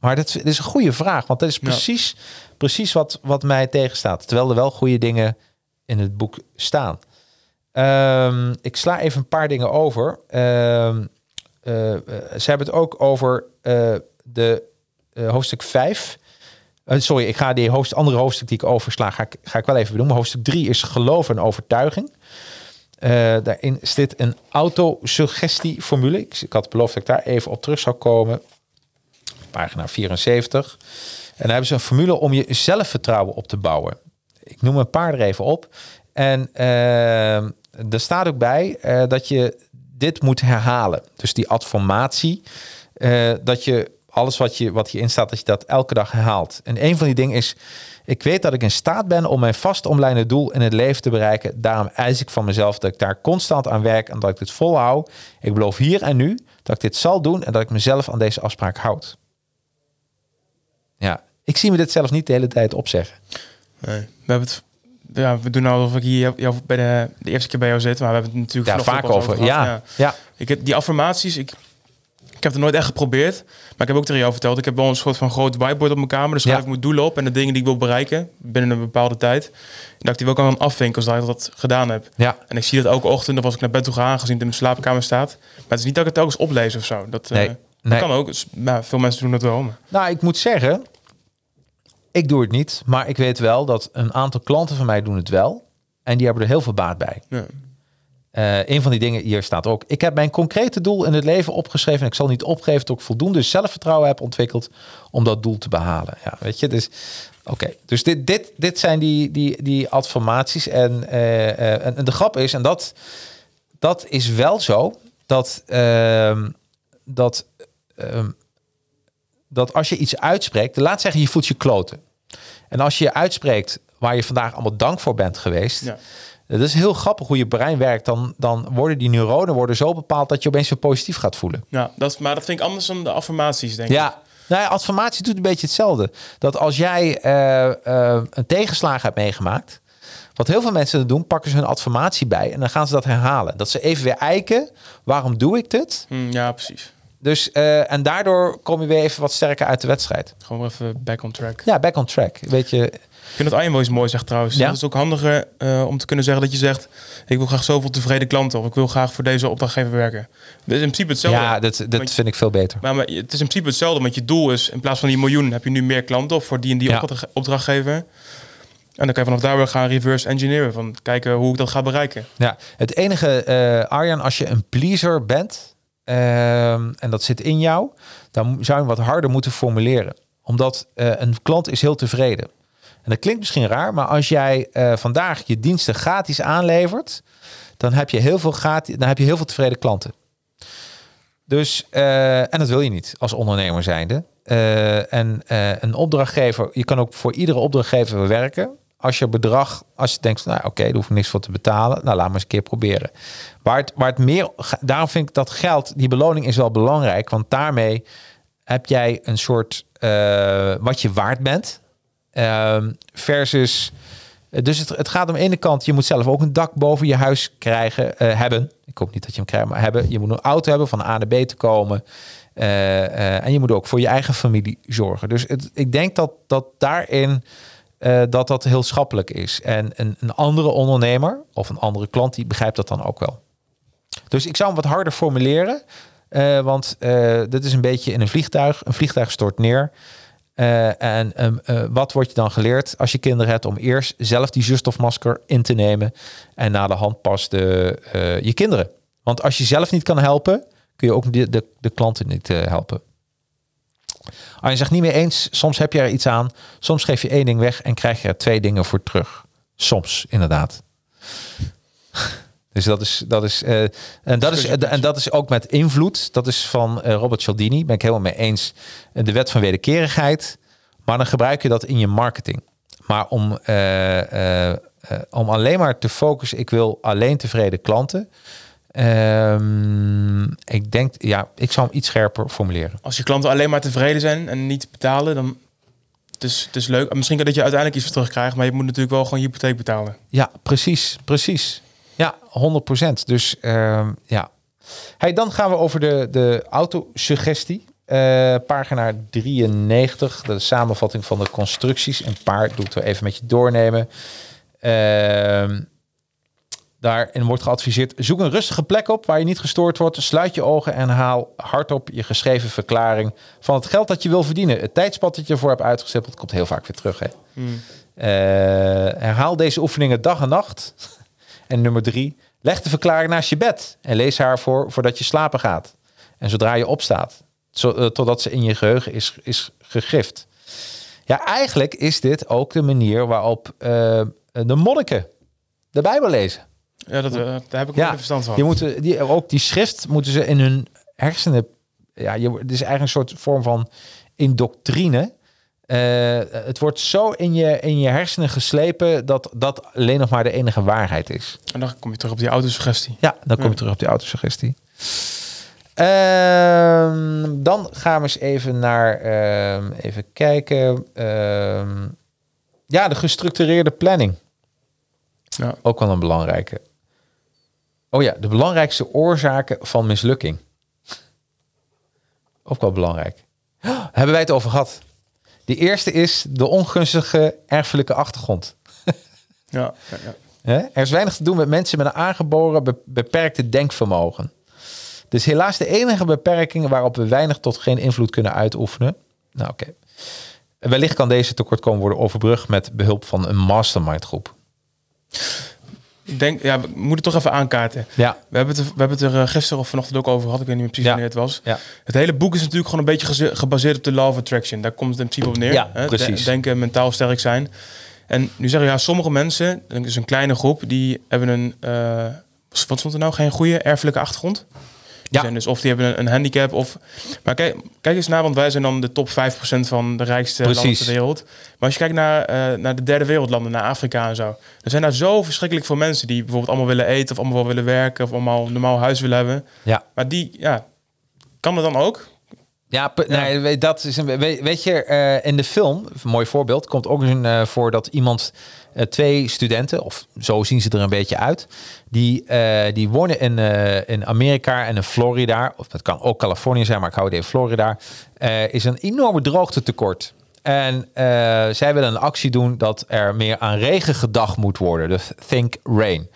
Maar dat is, dat is een goede vraag, want dat is Ja. precies, precies wat, wat mij tegenstaat. Terwijl er wel goede dingen in het boek staan. Ehm, ik sla even een paar dingen over. Ehm, eh, eh, ze hebben het ook over eh, de hoofdstuk 5. Eh, sorry, ik ga die andere hoofdstuk die ik oversla, ga ik, ga ik wel even benoemen. Hoofdstuk 3 is geloof en overtuiging. Daarin zit een autosuggestie-formule. Ik, ik had beloofd dat ik daar even op terug zou komen. Pagina 74. En dan hebben ze een formule om je zelfvertrouwen op te bouwen. Ik noem een paar er even op. En eh, er staat ook bij eh, dat je dit moet herhalen. Dus die adformatie, eh, dat je alles wat, je, wat hierin staat, dat je dat elke dag herhaalt. En een van die dingen is, ik weet dat ik in staat ben om mijn vast omlijnde doel in het leven te bereiken. Daarom eis ik van mezelf dat ik daar constant aan werk en dat ik dit volhoud. Ik beloof hier en nu dat ik dit zal doen en dat ik mezelf aan deze afspraak houd. Ja, ik zie me dit zelf niet de hele tijd opzeggen. Nee. We hebben het. Ja, we doen nou alsof ik hier jou bij de, de eerste keer bij jou zit, maar we hebben het natuurlijk Ja, vaak over. gehad. Ja, ja. Ik heb die affirmaties, ik, ik heb het nooit echt geprobeerd. Maar ik heb ook tegen jou verteld, ik heb wel een soort van groot whiteboard op mijn kamer. Dus Ja. schrijf ik mijn doelen op en de dingen die ik wil bereiken binnen een bepaalde tijd. En dat ik die wel kan afvinken als dat ik dat gedaan heb. ja. En ik zie dat elke ochtend, of als ik naar bed toe ga, aangezien het in mijn slaapkamer staat. Maar het is niet dat ik het telkens oplees of zo. Dat, eh, Nee, dat nee. kan ook. Dus, nou, veel mensen doen dat wel. Maar. Nou, ik moet zeggen, ik doe het niet, maar ik weet wel dat een aantal klanten van mij doen het wel. En die hebben er heel veel baat bij. Ja. Eh, een van die dingen hier staat ook. Ik heb mijn concrete doel in het leven opgeschreven. En ik zal niet opgeven tot ik voldoende zelfvertrouwen heb ontwikkeld om dat doel te behalen. Ja, weet je, dus oké. Dus dit, dit, dit zijn die, die, die adformaties. En, eh, en, en de grap is, en dat, dat is wel zo, dat, ehm, dat, ehm, dat als je iets uitspreekt, laat zeggen je voelt je kloten. En als je uitspreekt waar je vandaag allemaal dank voor bent geweest. Ja. Dat is heel grappig hoe je brein werkt. Dan, dan worden die neuronen worden zo bepaald dat je opeens weer positief gaat voelen. Ja, dat, is- maar dat vind ik anders dan de affirmaties, denk ik. Ja, nou ja, adformatie doet een beetje hetzelfde. Dat als jij eh, eh, een tegenslag hebt meegemaakt, wat heel veel mensen doen, pakken ze hun adformatie bij en dan gaan ze dat herhalen. Dat ze even weer eiken, waarom doe ik dit? Hm, ja, precies. Dus, eh, en daardoor kom je weer even wat sterker uit de wedstrijd. Gewoon even back on track. Ja, back on track. Weet je, Ik vind dat Iron Voice mooi zegt trouwens. Ja? Dat is ook handiger eh, om te kunnen zeggen dat je zegt... ik wil graag zoveel tevreden klanten... of ik wil graag voor deze opdrachtgever werken. Dat is in principe hetzelfde. ja, dat, dat Want- vind ik veel beter. Maar, maar het is in principe hetzelfde, want je doel is... in plaats van die miljoen heb je nu meer klanten... of voor die en die Ja. opdrachtgever. En dan kan je vanaf daar weer gaan reverse engineeren... van kijken hoe ik dat ga bereiken. Ja, het enige, eh, Arjan, als je een pleaser bent ehm, en dat zit in jou, dan zou je wat harder moeten formuleren. Omdat eh, een klant is heel tevreden. En dat klinkt misschien raar, maar als jij eh, vandaag je diensten gratis aanlevert, dan heb je heel veel, gratis, dan heb je heel veel tevreden klanten. Dus, eh, en dat wil je niet als ondernemer zijnde. En een opdrachtgever, je kan ook voor iedere opdrachtgever werken. Als je bedrag, als je denkt, nou oké, daar hoef ik niks voor te betalen. Nou, laat maar eens een keer proberen. Waar het, het meer, daarom vind ik dat geld, die beloning is wel belangrijk. Want daarmee heb jij een soort eh, wat je waard bent. Ehm, versus. Dus het, het gaat om de ene kant, je moet zelf ook een dak boven je huis krijgen, eh, hebben. Ik hoop niet dat je hem krijgt, maar hebben. Je moet een auto hebben van A naar B te komen. Eh, eh, en je moet ook voor je eigen familie zorgen. Dus het, ik denk dat, dat daarin eh, dat dat heel schappelijk is. En een, een andere ondernemer of een andere klant, die begrijpt dat dan ook wel. Dus ik zou hem wat harder formuleren. eh, want eh dit is een beetje in een vliegtuig. Een vliegtuig stort neer. En ehm, eh, wat wordt je dan geleerd als je kinderen hebt om eerst zelf die zuurstofmasker in te nemen en na de hand pas de, je kinderen. Want als je zelf niet kan helpen, kun je ook de, de, de klanten niet helpen. Arjen zegt niet mee eens, soms heb je er iets aan, soms geef je één ding weg en krijg je er twee dingen voor terug. Soms, inderdaad. Dus dat is, dat is, eh, en, dat is, en dat is ook met invloed. Dat is van eh, Robert Cialdini. Ben ik helemaal mee eens. De wet van wederkerigheid. Maar dan gebruik je dat in je marketing. Maar om, eh, om alleen maar te focussen, ik wil alleen tevreden klanten. Ehm, ik denk, ja, ik zou hem iets scherper formuleren. Als je klanten alleen maar tevreden zijn en niet betalen, dan het is het is leuk. Misschien dat je uiteindelijk iets voor terugkrijgt, maar je moet natuurlijk wel gewoon je hypotheek betalen. Ja, precies, precies. Ja, 100%. Dus ehm, ja. Hey, dan gaan we over de, de autosuggestie. Eh pagina 93, de samenvatting van de constructies. Een paar doe ik er even met je doornemen. Ehm, daarin wordt geadviseerd: zoek een rustige plek op waar je niet gestoord wordt. Sluit je ogen en haal hardop je geschreven verklaring van het geld dat je wil verdienen. Het tijdspad dat je ervoor hebt uitgestippeld komt heel vaak weer terug. Hè? Eh, herhaal deze oefeningen dag en nacht. En nummer drie, leg de verklaring naast je bed en lees haar voor voordat je slapen gaat. En zodra je opstaat, zo, eh, totdat ze in je geheugen is, is gegrift. Ja, eigenlijk is dit ook de manier waarop eh, de monniken de Bijbel lezen. Ja, dat, eh, daar heb ik Ja, ja, verstand van. Die moeten, die, ook die schrift moeten ze in hun hersenen. Ja, je, het is eigenlijk een soort vorm van indoctrine. Eh, het wordt zo in je, in je hersenen geslepen dat dat alleen nog maar de enige waarheid is. En dan kom je terug op die autosuggestie. Ja, dan kom je Ja. terug op die autosuggestie. Ehm, dan gaan we eens even naar, ehm, even kijken. Ehm, ja, de gestructureerde planning. Ja. Ook wel een belangrijke. Oh ja, de belangrijkste oorzaken van mislukking. Ook wel belangrijk. Hebben wij het over gehad? De eerste is de ongunstige erfelijke achtergrond. Ja, ja, ja. Er is weinig te doen met mensen met een aangeboren be- beperkte denkvermogen. Dus helaas de enige beperking waarop we weinig tot geen invloed kunnen uitoefenen. Nou oké. Wellicht kan deze tekortkoming worden overbrugd met behulp van een mastermind groep. Ik denk, ja, we moeten het toch even aankaarten. Ja, We hebben het er, we hebben het er eh, gisteren of vanochtend ook over gehad. Ik weet niet meer precies Ja. wanneer het was. ja. Het hele boek is natuurlijk gewoon een beetje gebaseerd op de law of attraction. Daar komt het in principe op neer. Ja, hè? precies. Denken, mentaal sterk zijn. En nu zeggen ja, sommige mensen, dat is een kleine groep, die hebben een, eh, wat stond er nou, geen goede erfelijke achtergrond. Die Ja. zijn dus of die hebben een, handicap of. Maar kijk, kijk eens naar, want wij zijn dan de top 5% van de rijkste landen ter wereld. Maar als je kijkt naar, eh, naar de derde wereldlanden, naar Afrika en zo. Er zijn daar zo verschrikkelijk veel mensen die bijvoorbeeld allemaal willen eten of allemaal willen werken of allemaal een normaal huis willen hebben. ja. Maar die, ja, kan dat dan ook? Ja, Nee, weet- dat is een, weet, je, eh, in de film, een mooi voorbeeld, komt ook een eh, voor dat iemand, eh, twee studenten, of zo zien ze er een beetje uit, die, die wonen in, in Amerika en in Florida, of dat kan ook Californië zijn, maar ik hou het even Florida, is een enorme droogtetekort. En eh, zij willen een actie doen dat er meer aan regen gedacht moet worden. Dus think rain.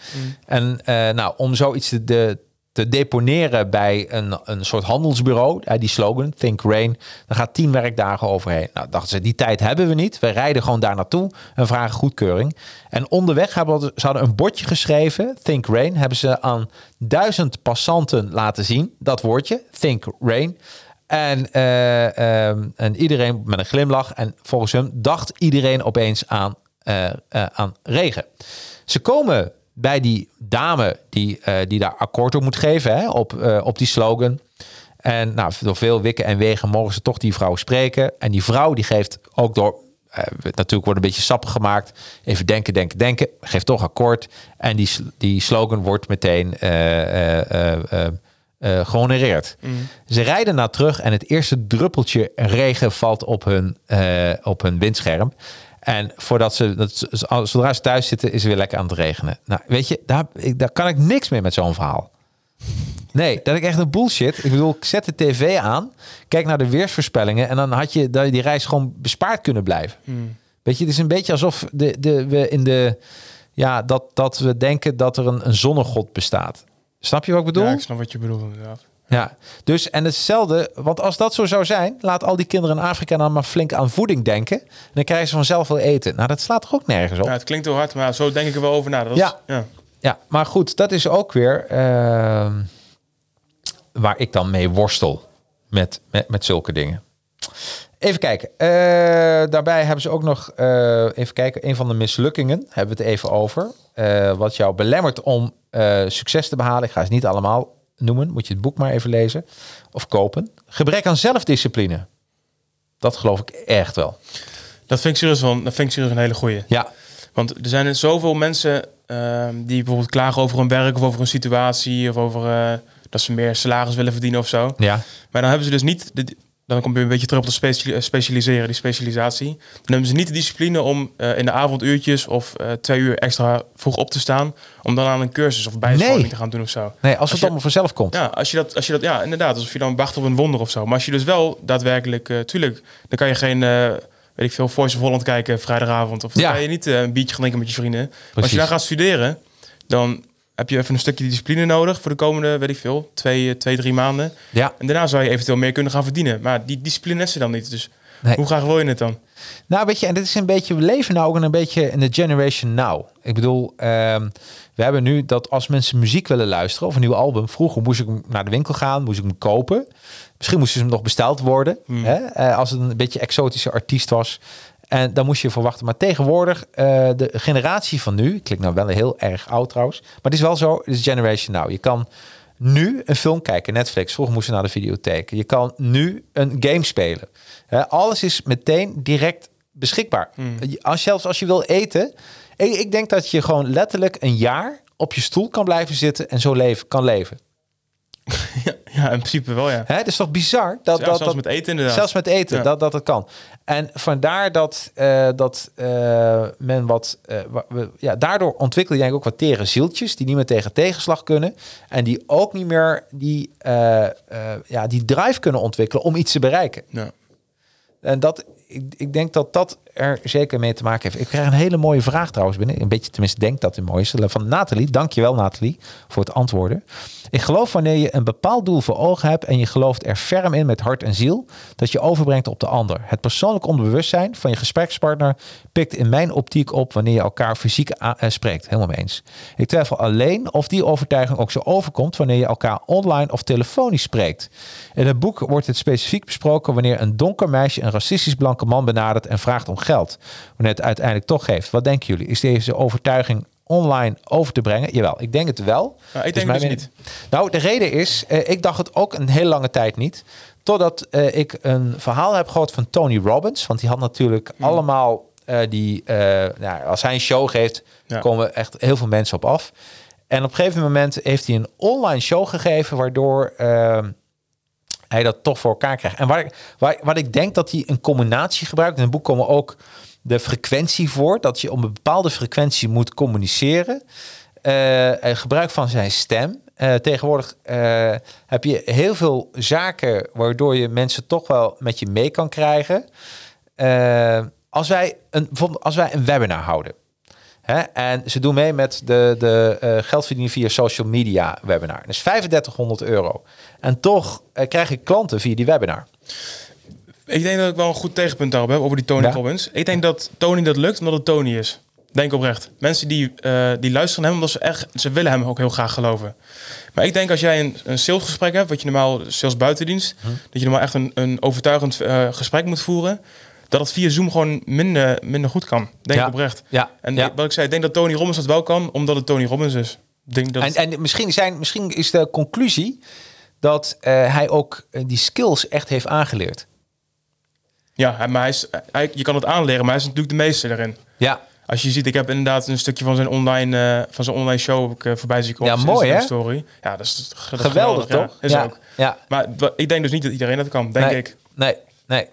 En eh, nou, om zoiets te, de, te deponeren bij een, een soort handelsbureau, die slogan, Think Rain, dan gaat tien werkdagen overheen. Nou, dachten ze, die tijd hebben we niet. We rijden gewoon daar naartoe en vragen goedkeuring. En onderweg hebben ze hadden een bordje geschreven, Think Rain, hebben ze aan duizend passanten laten zien, dat woordje, Think Rain. En, eh, ehm, en iedereen met een glimlach. En volgens hem dacht iedereen opeens aan, eh, eh, aan regen. Ze komen bij die dame die, eh, die daar akkoord op moet geven hè, op, eh, op die slogan. En nou, door veel wikken en wegen mogen ze toch die vrouw spreken. En die vrouw die geeft ook door eh, natuurlijk wordt een beetje sappig gemaakt. Even denken, denken, denken. Geeft toch akkoord. En die, die slogan wordt meteen eh, eh, eh, eh, eh, gehonoreerd. Ze rijden naar terug en het eerste druppeltje regen valt op hun, op hun windscherm. En voordat ze, dat, zodra ze thuis zitten, is het weer lekker aan het regenen. Nou, weet je, daar, ik, daar kan ik niks meer met zo'n verhaal. Nee, dat is echt een bullshit. Ik bedoel, ik zet de tv aan, kijk naar de weersvoorspellingen en dan had je dat je die reis gewoon bespaard kunnen blijven. Weet je, het is een beetje alsof de, de, we in de, ja, dat, dat we denken dat er een, een zonnegod bestaat. Snap je wat ik bedoel? Ja, Ja, ik snap wat je bedoelt inderdaad. Dus en hetzelfde, want als dat zo zou zijn, laat al die kinderen in Afrika dan maar flink aan voeding denken. En dan krijgen ze vanzelf wel eten. Nou, dat slaat toch ook nergens op? Ja, het klinkt heel hard, maar zo denk ik er wel over na. Dat is- Ja. ja. Ja, maar goed, dat is ook weer ehm, waar ik dan mee worstel met, met, met zulke dingen. Even kijken. Eh, daarbij hebben ze ook nog, eh, even kijken, een van de mislukkingen hebben we het even over. Eh, wat jou belemmert om succes te behalen. Ik ga ze niet allemaal noemen. Moet je het boek maar even lezen of kopen. Gebrek aan zelfdiscipline. Dat geloof ik echt wel. Dat vind ik serieus wel, dat vind ik serieus een hele goeie. Ja, Want er zijn er zoveel mensen ehm, die bijvoorbeeld klagen over hun werk of over een situatie of over eh, dat ze meer salaris willen verdienen of zo. ja, Maar dan hebben ze dus niet, de, dan kom je een beetje terug op de eh, specialiseren, die specialisatie. Dan hebben ze niet de discipline om eh, in de avonduurtjes of eh, twee uur extra vroeg op te staan, om dan aan een cursus of bijscholing Nee. te gaan doen of zo. nee, als het je- allemaal vanzelf komt. Ja, als je dat, als je dat, ja, inderdaad, alsof je dan wacht op een wonder of zo. Maar als je dus wel daadwerkelijk, eh, tuurlijk, dan kan je geen, weet ik veel, Voice of Holland kijken vrijdagavond. Of dan Ja. kan je niet een biertje gaan drinken met je vrienden. Als je dan gaat studeren, dan heb je even een stukje discipline nodig voor de komende, weet ik veel, twee, eh, twee drie maanden. Ja, En daarna zou je eventueel meer kunnen gaan verdienen. Maar die discipline is er dan niet. Dus Nee. hoe graag wil je het dan? Nou, weet je, en dit is een beetje, we leven nou ook een beetje in de generation now. Ik bedoel, ehm, we hebben nu dat als mensen muziek willen luisteren of een nieuw album, vroeger moest ik naar de winkel gaan, moest ik hem kopen. Misschien moesten ze hem nog besteld worden, hè, eh, als het een beetje exotische artiest was. En dan moest je ervoor wachten. Maar tegenwoordig, eh, de generatie van nu, klinkt nou wel heel erg oud trouwens, maar het is wel zo, het is generation now. Je kan nu een film kijken, Netflix. Vroeger moest je naar de videotheek. Je kan nu een game spelen. Alles is meteen direct beschikbaar. Je- Als, zelfs als je wil eten. Ik, ik denk dat je gewoon letterlijk een jaar op je stoel kan blijven zitten en zo leven, kan leven. *laughs* ja, ja, in principe wel, ja. Hè, dat is toch bizar? Dat, Ja, dat, zelfs dat, met eten inderdaad. Zelfs met eten, Ja. dat, dat het kan. En vandaar dat, eh, dat eh, men wat... eh, we- ja, daardoor ontwikkel je eigenlijk ook wat tere zieltjes... die niet meer tegen tegenslag kunnen... en die ook niet meer die, ja, die drive kunnen ontwikkelen... om iets te bereiken. Ja. En dat, ik, ik denk dat dat er zeker mee te maken heeft. Ik krijg een hele mooie vraag trouwens binnen. Een beetje, tenminste, denk dat het mooi is. Van Nathalie. Dankjewel Nathalie voor het antwoorden. Ik geloof wanneer je een bepaald doel voor ogen hebt... en je gelooft er ferm in met hart en ziel... dat je overbrengt op de ander. Het persoonlijk onderbewustzijn van je gesprekspartner... pikt in mijn optiek op wanneer je elkaar fysiek eh, spreekt. Helemaal eens. Ik twijfel alleen of die overtuiging ook zo overkomt... wanneer je elkaar online of telefonisch spreekt. In het boek wordt het specifiek besproken... wanneer een donker meisje een racistisch blanke man benadert... en vraagt om geld. Wanneer het uiteindelijk toch geeft. Wat denken jullie? Is deze overtuiging online over te brengen? Jawel, ik denk het wel. Ik Dus denk mijn dus mening- Nou, de reden is, eh, ik dacht het ook een hele lange tijd niet. Totdat eh, ik een verhaal heb gehoord van Tony Robbins. Want die had natuurlijk Hmm. allemaal eh, die... nou, als hij een show geeft, Ja. komen echt heel veel mensen op af. En op een gegeven moment heeft hij een online show gegeven... waardoor eh, hij dat toch voor elkaar krijgt. En waar, wat ik denk dat hij een combinatie gebruikt... in het boek komen ook de frequentie voor... dat je op een bepaalde frequentie moet communiceren... Eh, gebruik van zijn stem. Eh, tegenwoordig eh, heb je heel veel zaken waardoor je mensen toch wel met je mee kan krijgen. Als, wij een, als wij een webinar houden. Hè, en ze doen mee met de, de eh, geld verdienen via social media webinar. Dat is 3500 euro. En toch eh, krijg ik klanten via die webinar. Ik denk dat ik wel een goed tegenpunt daarop heb, over die Tony Ja. Robbins. Ik denk dat Tony dat lukt omdat het Tony is. Denk oprecht. Mensen die, eh, die luisteren naar hem omdat ze echt, ze willen hem ook heel graag geloven. Maar ik denk als jij een, een salesgesprek hebt, wat je normaal sales buitendienst, Hm. dat je normaal echt een, een overtuigend gesprek moet voeren, dat het via Zoom gewoon minder, minder goed kan. Denk Ja. ik oprecht. Ja, En ja. wat ik zei, ik denk dat Tony Robbins dat wel kan, omdat het Tony Robbins is. Denk dat En, en misschien, zijn, misschien is de conclusie dat eh, hij ook eh, die skills echt heeft aangeleerd. Ja, maar hij is, hij, je kan het aanleren, maar hij is natuurlijk de meester daarin. Ja, Als je ziet, ik heb inderdaad een stukje van zijn online, eh, van zijn online show ik, voorbij zien komen. Ja, mooi, hè? Story. Ja, dat is, dat geweldig, ja. toch? Is ja. ook. Ja, Maar ik denk dus niet dat iedereen dat kan, denk nee, ik. Nee, nee.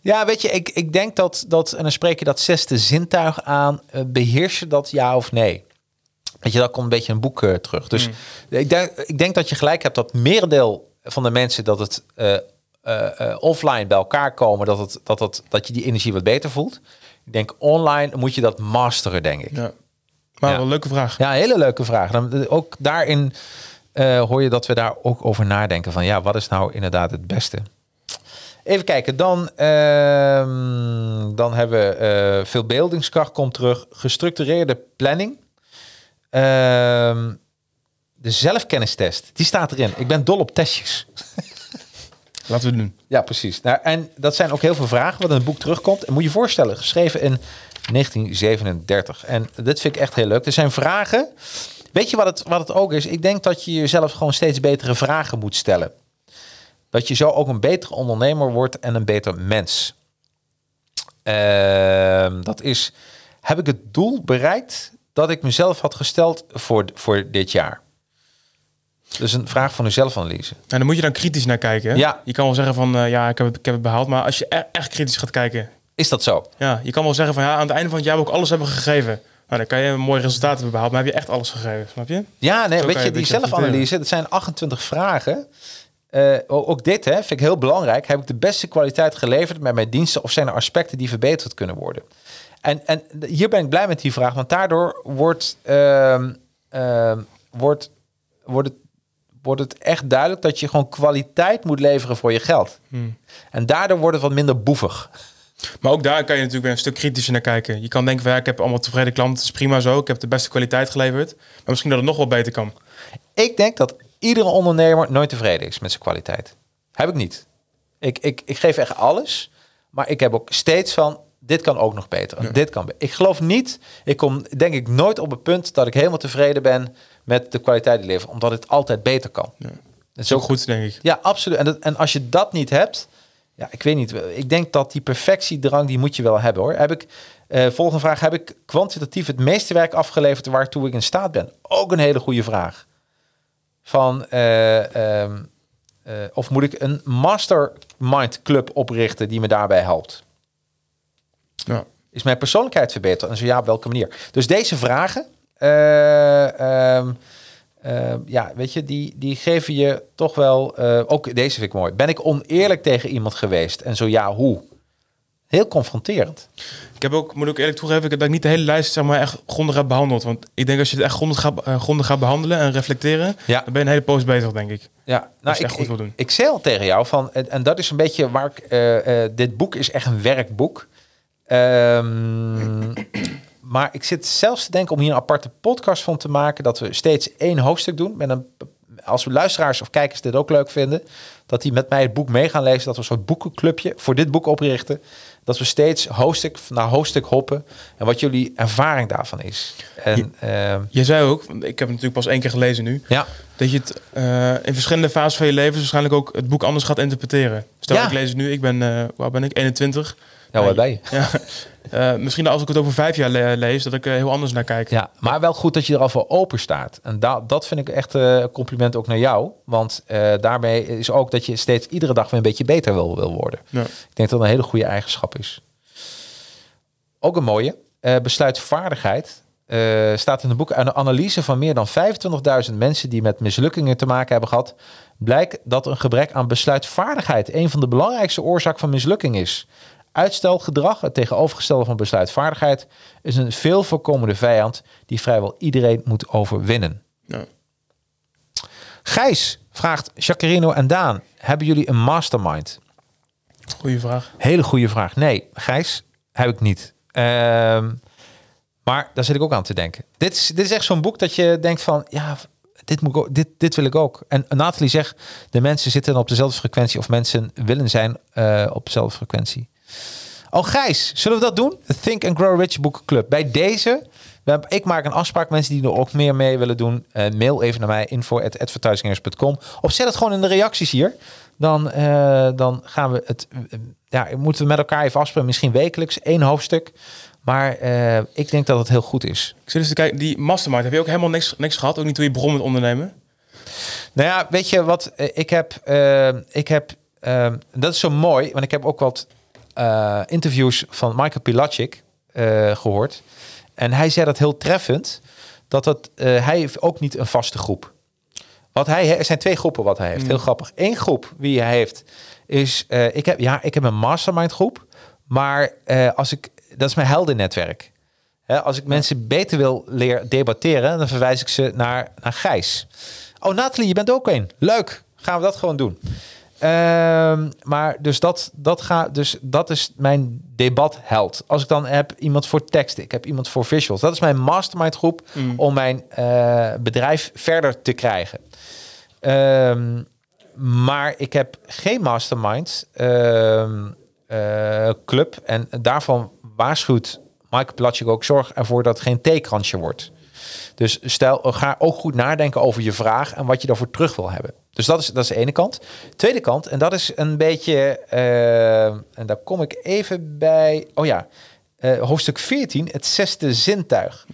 Ja, weet je, ik, ik denk dat, dat, en dan spreek je dat zesde zintuig aan, eh, beheers je dat ja of nee? Weet je, dat komt een beetje in een boek eh, terug. Dus Hmm. ik, denk, ik denk dat je gelijk hebt dat merendeel van de mensen dat het eh, offline bij elkaar komen, dat, het, dat, het, dat je die energie wat beter voelt. Ik denk online moet je dat masteren, denk ik. Ja. Maar Ja. wel een leuke vraag. Ja, hele leuke vraag. Dan, ook daarin hoor je dat we daar ook over nadenken. Van ja, wat is nou inderdaad het beste? Even kijken, dan, ehm, dan hebben we eh veel beeldingskracht komt terug. Gestructureerde planning. Ehm, de zelfkennistest, die staat erin. Ik ben dol op testjes. *laughs* Laten we het doen. Ja, precies. Nou, en dat zijn ook heel veel vragen wat in het boek terugkomt. En moet je je voorstellen, geschreven in 1937. En dit vind ik echt heel leuk. Er zijn vragen. Weet je wat het, wat het ook is? Ik denk dat je jezelf gewoon steeds betere vragen moet stellen. Dat je zo ook een betere ondernemer wordt en een beter mens. Ehm, dat is, heb ik het doel bereikt dat ik mezelf had gesteld voor, voor dit jaar? Dus een vraag van een zelfanalyse. En dan moet je dan kritisch naar kijken. hè? Ja. Je kan wel zeggen van, eh, ja, ik heb, het, ik heb het behaald. Maar als je e- echt kritisch gaat kijken. Is dat zo? Ja, je kan wel zeggen van, ja, aan het einde van het jaar wil ik alles hebben gegeven. Nou, dan kan je een mooi resultaat hebben behaald. Maar heb je echt alles gegeven, snap je? Ja, nee, weet je, je die zelfanalyse, dat zijn 28 vragen. Eh, ook dit hè, vind ik heel belangrijk. Heb ik de beste kwaliteit geleverd met mijn diensten of zijn er aspecten die verbeterd kunnen worden? En, en hier ben ik blij met die vraag, want daardoor wordt, ehm, ehm, wordt, wordt, het, wordt het echt duidelijk dat je gewoon kwaliteit moet leveren voor je geld. Hmm. En daardoor wordt het wat minder boevig. Maar ook daar kan je natuurlijk weer een stuk kritischer naar kijken. Je kan denken van, ja, ik heb allemaal tevreden klanten. Is prima zo. Ik heb de beste kwaliteit geleverd. Maar misschien dat het nog wel beter kan. Ik denk dat iedere ondernemer nooit tevreden is met zijn kwaliteit. Heb ik niet. Ik, ik, ik geef echt alles. Maar ik heb ook steeds van, dit kan ook nog beter. Dit kan ik geloof niet, ik kom denk ik nooit op het punt dat ik helemaal tevreden ben met de kwaliteit die lever. Omdat het altijd beter kan. Dat is ook goed, denk ik. Ja, absoluut. En, dat, en als je dat niet hebt, ja, ik weet niet. Ik denk dat die perfectiedrang, die moet je wel hebben hoor. Heb ik, eh, volgende vraag, heb ik kwantitatief het meeste werk afgeleverd waartoe ik in staat ben? Ook een hele goede vraag. Van, eh, ehm, eh, of moet ik een mastermind club oprichten die me daarbij helpt? Ja. Is mijn persoonlijkheid verbeterd? En zo ja, op welke manier? Dus deze vragen, eh, ehm, eh, ja, weet je, die, die geven je toch wel... ook deze vind ik mooi. Ben ik oneerlijk tegen iemand geweest? En zo ja, hoe? Heel confronterend. Ik heb ook, moet ook eerlijk toegeven, dat ik niet de hele lijst zeg maar, echt grondig heb behandeld. Want ik denk als je het echt grondig gaat, eh, grondig gaat behandelen en reflecteren, Ja. dan ben je een hele poos bezig, denk ik. Ja, nou, je ik, echt goed ik, wil doen. ik zei al tegen jou van, en, en dat is een beetje waar ik, eh, eh, dit boek is echt een werkboek. Ehm, *clears throat* maar ik zit zelfs te denken om hier een aparte podcast van te maken, dat we steeds één hoofdstuk doen. Met een, als we luisteraars of kijkers dit ook leuk vinden, dat die met mij het boek mee gaan lezen, dat we een soort boekenclubje voor dit boek oprichten. Dat we steeds hoofdstuk naar hoofdstuk hoppen en wat jullie ervaring daarvan is. En ehm, Jij zei ook, ik heb het natuurlijk pas één keer gelezen nu, ja, dat je het eh, in verschillende fases van je leven waarschijnlijk ook het boek anders gaat interpreteren. Stel, Ja. ik lees het nu, ik ben, eh waar ben ik, 21. Nou waar ben je? Ja, eh, misschien als ik het over vijf jaar le- lees, dat ik er heel anders naar kijk. Ja, maar wel goed dat je er al voor open staat. En da dat vind ik echt eh, een compliment ook naar jou. Want eh, daarmee is ook dat je steeds iedere dag weer een beetje beter wil, wil worden. Ja. Ik denk dat dat een hele goede eigenschap is. Ook een mooie. eh, besluitvaardigheid. eh, staat in het boek. Een analyse van meer dan 25.000 mensen die met mislukkingen te maken hebben gehad. Blijkt dat een gebrek aan besluitvaardigheid een van de belangrijkste oorzaken van mislukking is. Uitstelgedrag, het tegenovergestelde van besluitvaardigheid, is een veel voorkomende vijand die vrijwel iedereen moet overwinnen. Ja. Gijs vraagt Jacarino en Daan, hebben jullie een mastermind? Goeie vraag. Hele goede vraag. Nee, Gijs, heb ik niet. Ehm, maar daar zit ik ook aan te denken. Dit is, dit is echt zo'n boek dat je denkt van, ja, dit, moet ik ook, dit, dit wil ik ook. En Nathalie zegt, de mensen zitten op dezelfde frequentie of mensen willen zijn eh, op dezelfde frequentie. Oh, Gijs, zullen we dat doen? The Think and Grow Rich Book Club. Bij deze ik maak een afspraak. Mensen die er ook meer mee willen doen, eh, mail even naar mij. info.advertisingers.com. Of zet het gewoon in de reacties hier. Dan, eh, dan gaan we het... eh, ja, moeten we met elkaar even afspreken. Misschien wekelijks, één hoofdstuk. Maar ik denk dat het heel goed is. Ik zit dus te kijken, die mastermind, heb je ook helemaal niks, niks gehad? Ook niet toen je begon met ondernemen? Nou ja, weet je wat? Ik heb, ik heb dat is zo mooi, want ik heb ook wat eh, interviews van Michael Pilacic eh, gehoord. En hij zei dat heel treffend, dat het, eh, hij heeft ook niet een vaste groep. Wat hij, er zijn twee groepen wat hij heeft. Heel grappig. Eén groep wie hij heeft is, ik heb, ja, ik heb een mastermind groep, maar als ik, dat is mijn heldennetwerk. Hè, als ik mensen beter wil leren debatteren, dan verwijs ik ze naar, naar Gijs. Oh, Nathalie, je bent ook een. Leuk. Gaan we dat gewoon doen. Ehm, maar dus dat, dat, ga, dus dat is mijn debatheld. Als ik dan heb iemand voor teksten, ik heb iemand voor visuals. Dat is mijn mastermind groep om mijn eh, bedrijf verder te krijgen. Ehm, maar ik heb geen mastermind ehm, eh, club. En daarvan waarschuwt Michael Platschik ook... zorg ervoor dat het geen theekransje wordt. Dus stel, ga ook goed nadenken over je vraag... en wat je daarvoor terug wil hebben. Dus dat is, dat is de ene kant. Tweede kant, en dat is een beetje... eh, en daar kom ik even bij... Oh ja, eh, hoofdstuk 14, het zesde zintuig.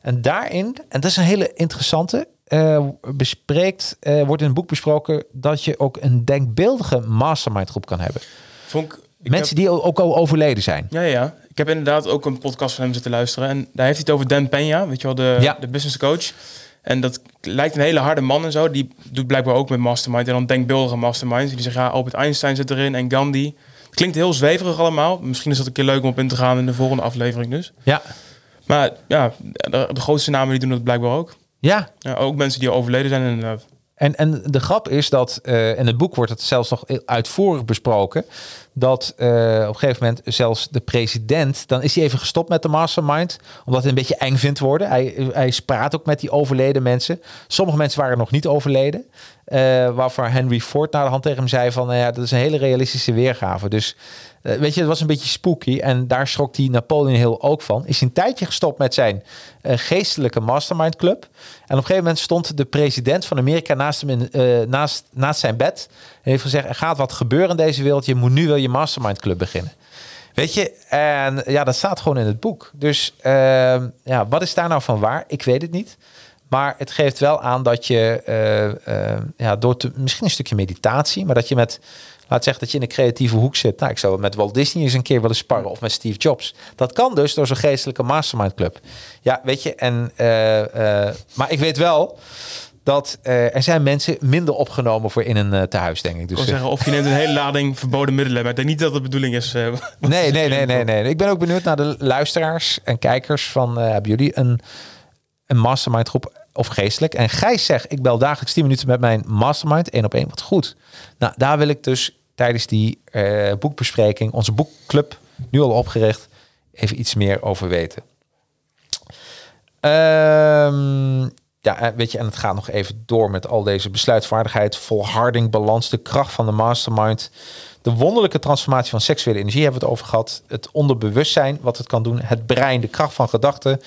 En daarin, en dat is een hele interessante, eh, bespreekt, wordt in het boek besproken dat je ook een denkbeeldige mastermind groep kan hebben. Vond ik, ik Mensen heb- die ook al overleden zijn. Ja, ja. Ik heb inderdaad ook een podcast van hem zitten luisteren. En daar heeft hij het over Dan Peña, weet je wel, de, Ja. de business coach. En dat lijkt een hele harde man en zo. Die doet blijkbaar ook met mastermind. En dan denkbeeldige masterminds. Die zeggen, ja, Albert Einstein zit erin en Gandhi. Het klinkt heel zweverig allemaal. Misschien is dat een keer leuk om op in te gaan in de volgende aflevering dus. Ja, Maar ja, de, de grootste namen die doen dat blijkbaar ook. ja. Ja, ook mensen die overleden zijn inderdaad. En, en de grap is dat, eh in het boek wordt het zelfs nog uitvoerig besproken, dat eh, op een gegeven moment zelfs de president, dan is hij even gestopt met de mastermind, omdat hij een beetje eng vindt worden. Hij, hij praat ook met die overleden mensen. Sommige mensen waren nog niet overleden, eh, waarvan Henry Ford naar de hand tegen hem zei van, nou ja, dat is een hele realistische weergave. Dus weet je, het was een beetje spooky en daar schrok die Napoleon Hill ook van. Is een tijdje gestopt met zijn eh, geestelijke mastermind club. En op een gegeven moment stond de president van Amerika naast hem in, eh, naast, naast zijn bed. En heeft gezegd, er gaat wat gebeuren in deze wereld. Je moet nu wel je mastermind club beginnen. Weet je, en ja, dat staat gewoon in het boek. Dus ehm, ja, wat is daar nou van waar? Ik weet het niet. Maar het geeft wel aan dat je eh, eh, ja, door te, misschien een stukje meditatie, maar dat je met, laat zeggen dat je in de creatieve hoek zit. Nou, ik zou met Walt Disney eens een keer willen sparren of met Steve Jobs. Dat kan dus door zo'n geestelijke mastermind club. Ja, weet je, en, eh, maar ik weet wel dat er zijn mensen minder opgenomen voor in een eh, tehuis, denk ik. Dus, zeggen, of je neemt een hele lading verboden middelen. Maar ik denk niet dat de bedoeling is. *laughs* Nee, nee, nee, nee, nee. Ik ben ook benieuwd naar de luisteraars en kijkers van hebben jullie een, een mastermind groep of geestelijk? En Gijs zegt, ik bel dagelijks 10 minuten met mijn mastermind, één op één. Wat goed. Nou, daar wil ik dus tijdens die eh, boekbespreking, onze boekclub, nu al opgericht, even iets meer over weten. Ehm, ja, eh, weet je, en het gaat nog even door met al deze besluitvaardigheid, volharding, balans, de kracht van de mastermind. De wonderlijke transformatie van seksuele energie hebben we het over gehad. Het onderbewustzijn, wat het kan doen. Het brein, de kracht van gedachten.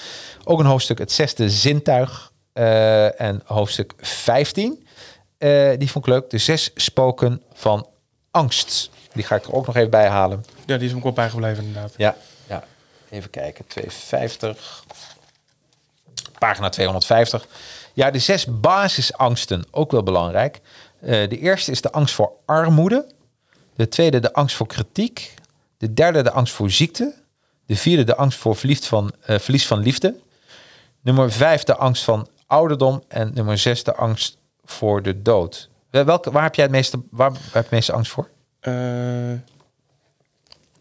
Ook een hoofdstuk, het zesde zintuig. Eh, en hoofdstuk 15. eh, die vond ik leuk. De zes spoken van angst. Die ga ik er ook nog even bij halen. Ja, die is me ook wel bijgebleven inderdaad. Ja, ja. even kijken. 250. Pagina 250. Ja, de zes basisangsten, ook wel belangrijk. Eh, de eerste is de angst voor armoede. De tweede de angst voor kritiek. De derde de angst voor ziekte. De vierde de angst voor verliefd van, verlies van liefde. Nummer vijf de angst van ouderdom. En nummer zes de angst voor de dood. Wel- Welke, waar heb jij het meeste, waar heb je het meeste angst voor? Eh,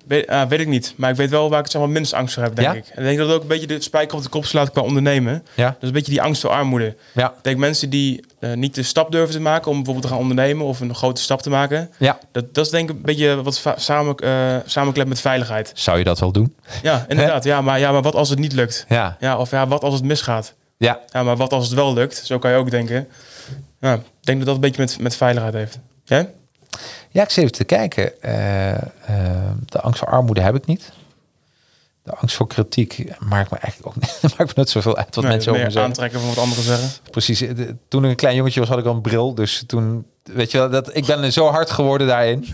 weet, ah, weet ik niet. Maar ik weet wel waar ik het zeg maar, minst angst voor heb, denk Ja? ik. En ik denk dat het ook een beetje de spijker op de kop slaat qua ondernemen. Ja. Dat is een beetje die angst voor armoede. Ja. Ik denk mensen die eh, niet de stap durven te maken om bijvoorbeeld te gaan ondernemen of een grote stap te maken. Ja. Dat, dat is denk ik een beetje wat samen, eh samenklept met veiligheid. Zou je dat wel doen? Ja, inderdaad. *laughs* Ja maar, ja, maar wat als het niet lukt? Ja. Ja, of ja, wat als het misgaat? Ja. Ja, maar wat als het wel lukt? Zo kan je ook denken. Ja, ik denk dat dat een beetje met, met veiligheid heeft. Jij? Ja, ik zit even te kijken. Eh, eh, de angst voor armoede heb ik niet. de angst voor kritiek maakt me eigenlijk ook niet, *laughs* maakt me net zoveel uit wat Nee, mensen over me aantrekken van wat anderen zeggen. Precies. eh, de- Toen ik een klein jongetje was, had ik al een bril. Dus toen, weet je wel, dat, ik ben zo hard geworden daarin.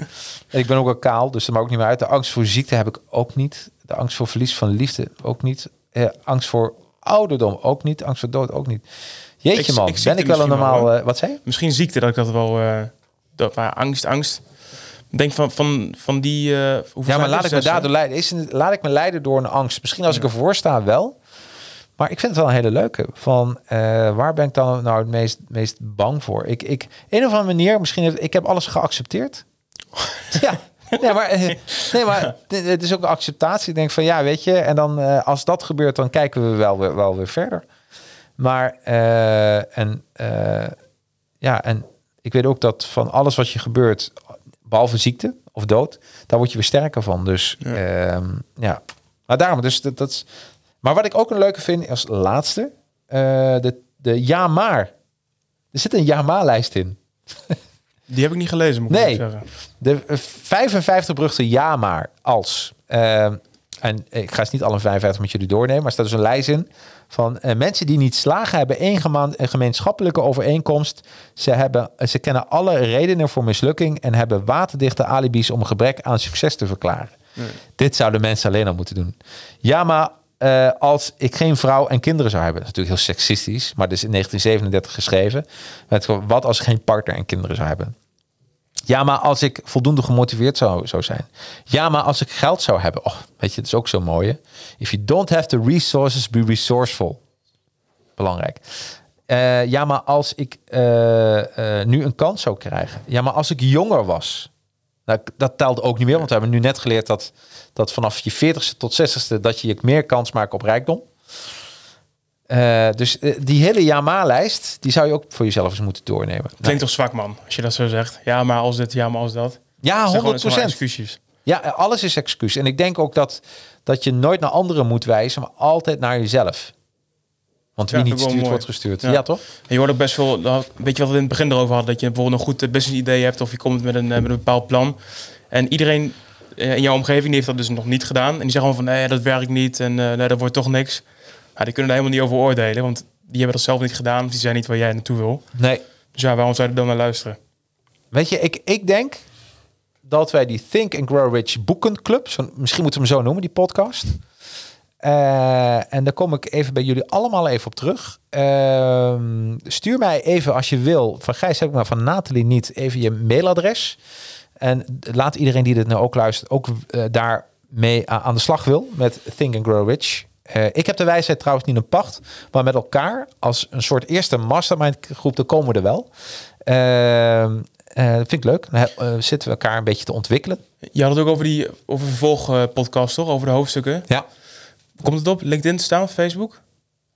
En ik ben ook al kaal, dus dat maakt ook niet meer uit. De angst voor ziekte heb ik ook niet. De angst voor verlies van liefde ook niet. Eh, angst voor ouderdom ook niet. Angst voor dood ook niet. Jeetje Ik- man, ik ben ik wel een wel, normaal... wat zei? Misschien ziekte dat ik dat wel... eh dat, maar angst, angst. Denk van, van, van die... eh Ja, maar laat ik me daardoor leiden. Is, een- laat ik me leiden door een angst. Misschien als ik ervoor sta wel. Maar ik vind het wel een hele leuke. Van eh, waar ben ik dan nou het meest, meest bang voor? Ik, ik, een of andere manier, misschien heb ik heb alles geaccepteerd. *laughs* ja. *laughs* Nee, maar, eh, nee, maar het is ook een acceptatie. Ik denk van ja, weet je. En dan eh, als dat gebeurt, dan kijken we wel weer, wel weer verder. Maar eh, en ja, en ik weet ook dat van alles wat je gebeurt, behalve ziekte of dood, daar word je weer sterker van. Dus ja, ja. maar daarom, dus dat, dat is. Maar wat ik ook een leuke vind als laatste, de, de ja maar. Er zit een ja maar lijst in. *laughs* Die heb ik niet gelezen, moet ik Nee. zeggen. De eh, 55 beruchte ja maar als. Eh, en ik ga ze niet alle 55 met jullie doornemen, maar er staat dus een lijst in van eh, mensen die niet slagen hebben één gemeenschappelijke overeenkomst. Ze, hebben, eh, ze kennen alle redenen voor mislukking en hebben waterdichte alibis om een gebrek aan succes te verklaren. Dit zouden mensen alleen al moeten doen. Ja, maar eh, als ik geen vrouw en kinderen zou hebben, dat is natuurlijk heel seksistisch, maar dit is in 1937 geschreven. Met wat als ik geen partner en kinderen zou hebben? Ja, maar als ik voldoende gemotiveerd zou, zou zijn. Ja, maar als ik geld zou hebben. Oh, weet je, dat is ook zo mooi. If you don't have the resources, be resourceful. Belangrijk. Eh, ja, maar als ik eh, nu een kans zou krijgen. Ja, maar als ik jonger was. Nou, dat telt ook niet meer, want we hebben nu net geleerd dat, dat vanaf je 40ste tot 60ste dat je meer kans maakt op rijkdom. Eh, dus eh, die hele ja-maar-lijst, die zou je ook voor jezelf eens moeten doornemen. Klinkt toch zwak, man, als je dat zo zegt. Ja, maar als dit, ja, maar als dat. Ja, Zeg gewoon- 100 zeg gewoon excuses. Ja, alles is excuus. En ik denk ook dat, dat je nooit naar anderen moet wijzen, maar altijd naar jezelf. Want wie Ja, niet stuurt, mooi. wordt gestuurd. Ja, Ja. toch? En je hoort ook best veel, nou, weet je wat we in het begin erover hadden, dat je bijvoorbeeld een goed eh, business idee hebt of je komt met een, eh, met een bepaald plan. En iedereen eh, in jouw omgeving die heeft dat dus nog niet gedaan. En die zeggen gewoon van nee, dat werkt niet en nee, dat wordt toch niks. Ja, die kunnen daar helemaal niet over oordelen, want die hebben dat zelf niet gedaan. Of die zijn niet waar jij naartoe wil. Nee. Dus ja, waarom zou je dan naar luisteren? Weet je, ik, ik denk dat wij die Think and Grow Rich boekenclub, zo, misschien moeten we hem zo noemen, die podcast. Eh, en daar kom ik even bij jullie allemaal even op terug. Ehm, stuur mij even als je wil, van Gijs heb ik maar van Nathalie niet, even je mailadres. En laat iedereen die dit nou ook luistert, ook eh, daar mee aan de slag wil met Think and Grow Rich. Eh, ik heb de wijsheid trouwens niet een pacht, maar met elkaar als een soort eerste mastermind groep, dan komen we er wel. Ehm, eh, dat vind ik leuk. Dan zitten we elkaar een beetje te ontwikkelen. Je had het ook over die over vervolgpodcast, toch? Over de hoofdstukken. Ja. Komt het op LinkedIn te staan of Facebook?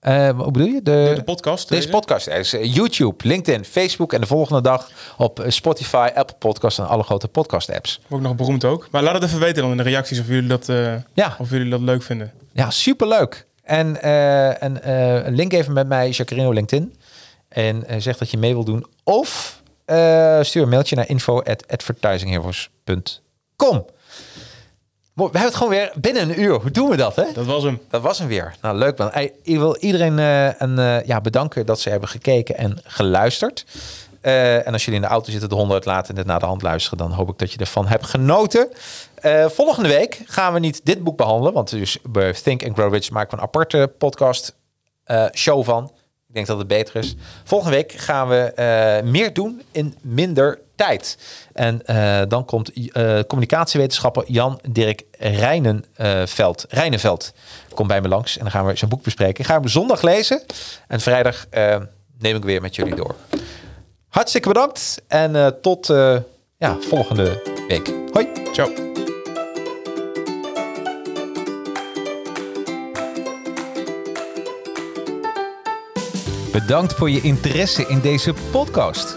Eh, wat bedoel je? De, podcast? deze podcast is eh, YouTube, LinkedIn, Facebook en de volgende dag op eh, Spotify, Apple Podcasts en alle grote podcast apps. Ook nog beroemd ook. Maar laat het even weten dan in de reacties of jullie dat, Ja. of jullie dat leuk vinden. Ja, superleuk. En, eh en link even met mij, Jacarino LinkedIn. En zeg dat je mee wil doen. Of stuur een mailtje naar info@advertisingheroes.com. Mooi, We hebben het gewoon weer binnen een uur. Hoe doen we dat, hè? Dat was hem. Dat was hem weer. Nou, leuk man. Ik wil iedereen eh, een, eh, ja, bedanken dat ze hebben gekeken en geluisterd. Eh, en als jullie in de auto zitten, de honden uitlaten en dit naar de hand luisteren, dan hoop ik dat je ervan hebt genoten. Volgende week gaan we niet dit boek behandelen, want dus bij Think and Grow Rich maken we een aparte podcast show van. Ik denk dat het beter is. Volgende week gaan we meer doen in minder tijd. En eh, dan komt eh, communicatiewetenschapper Jan Dirk Rijnenveld, Rijnenveld komt bij me langs en dan gaan we zijn boek bespreken. Ik ga hem zondag lezen en vrijdag eh, neem ik weer met jullie door. Hartstikke bedankt en eh, tot eh, ja, volgende week. Hoi. Ciao. Bedankt voor je interesse in deze podcast.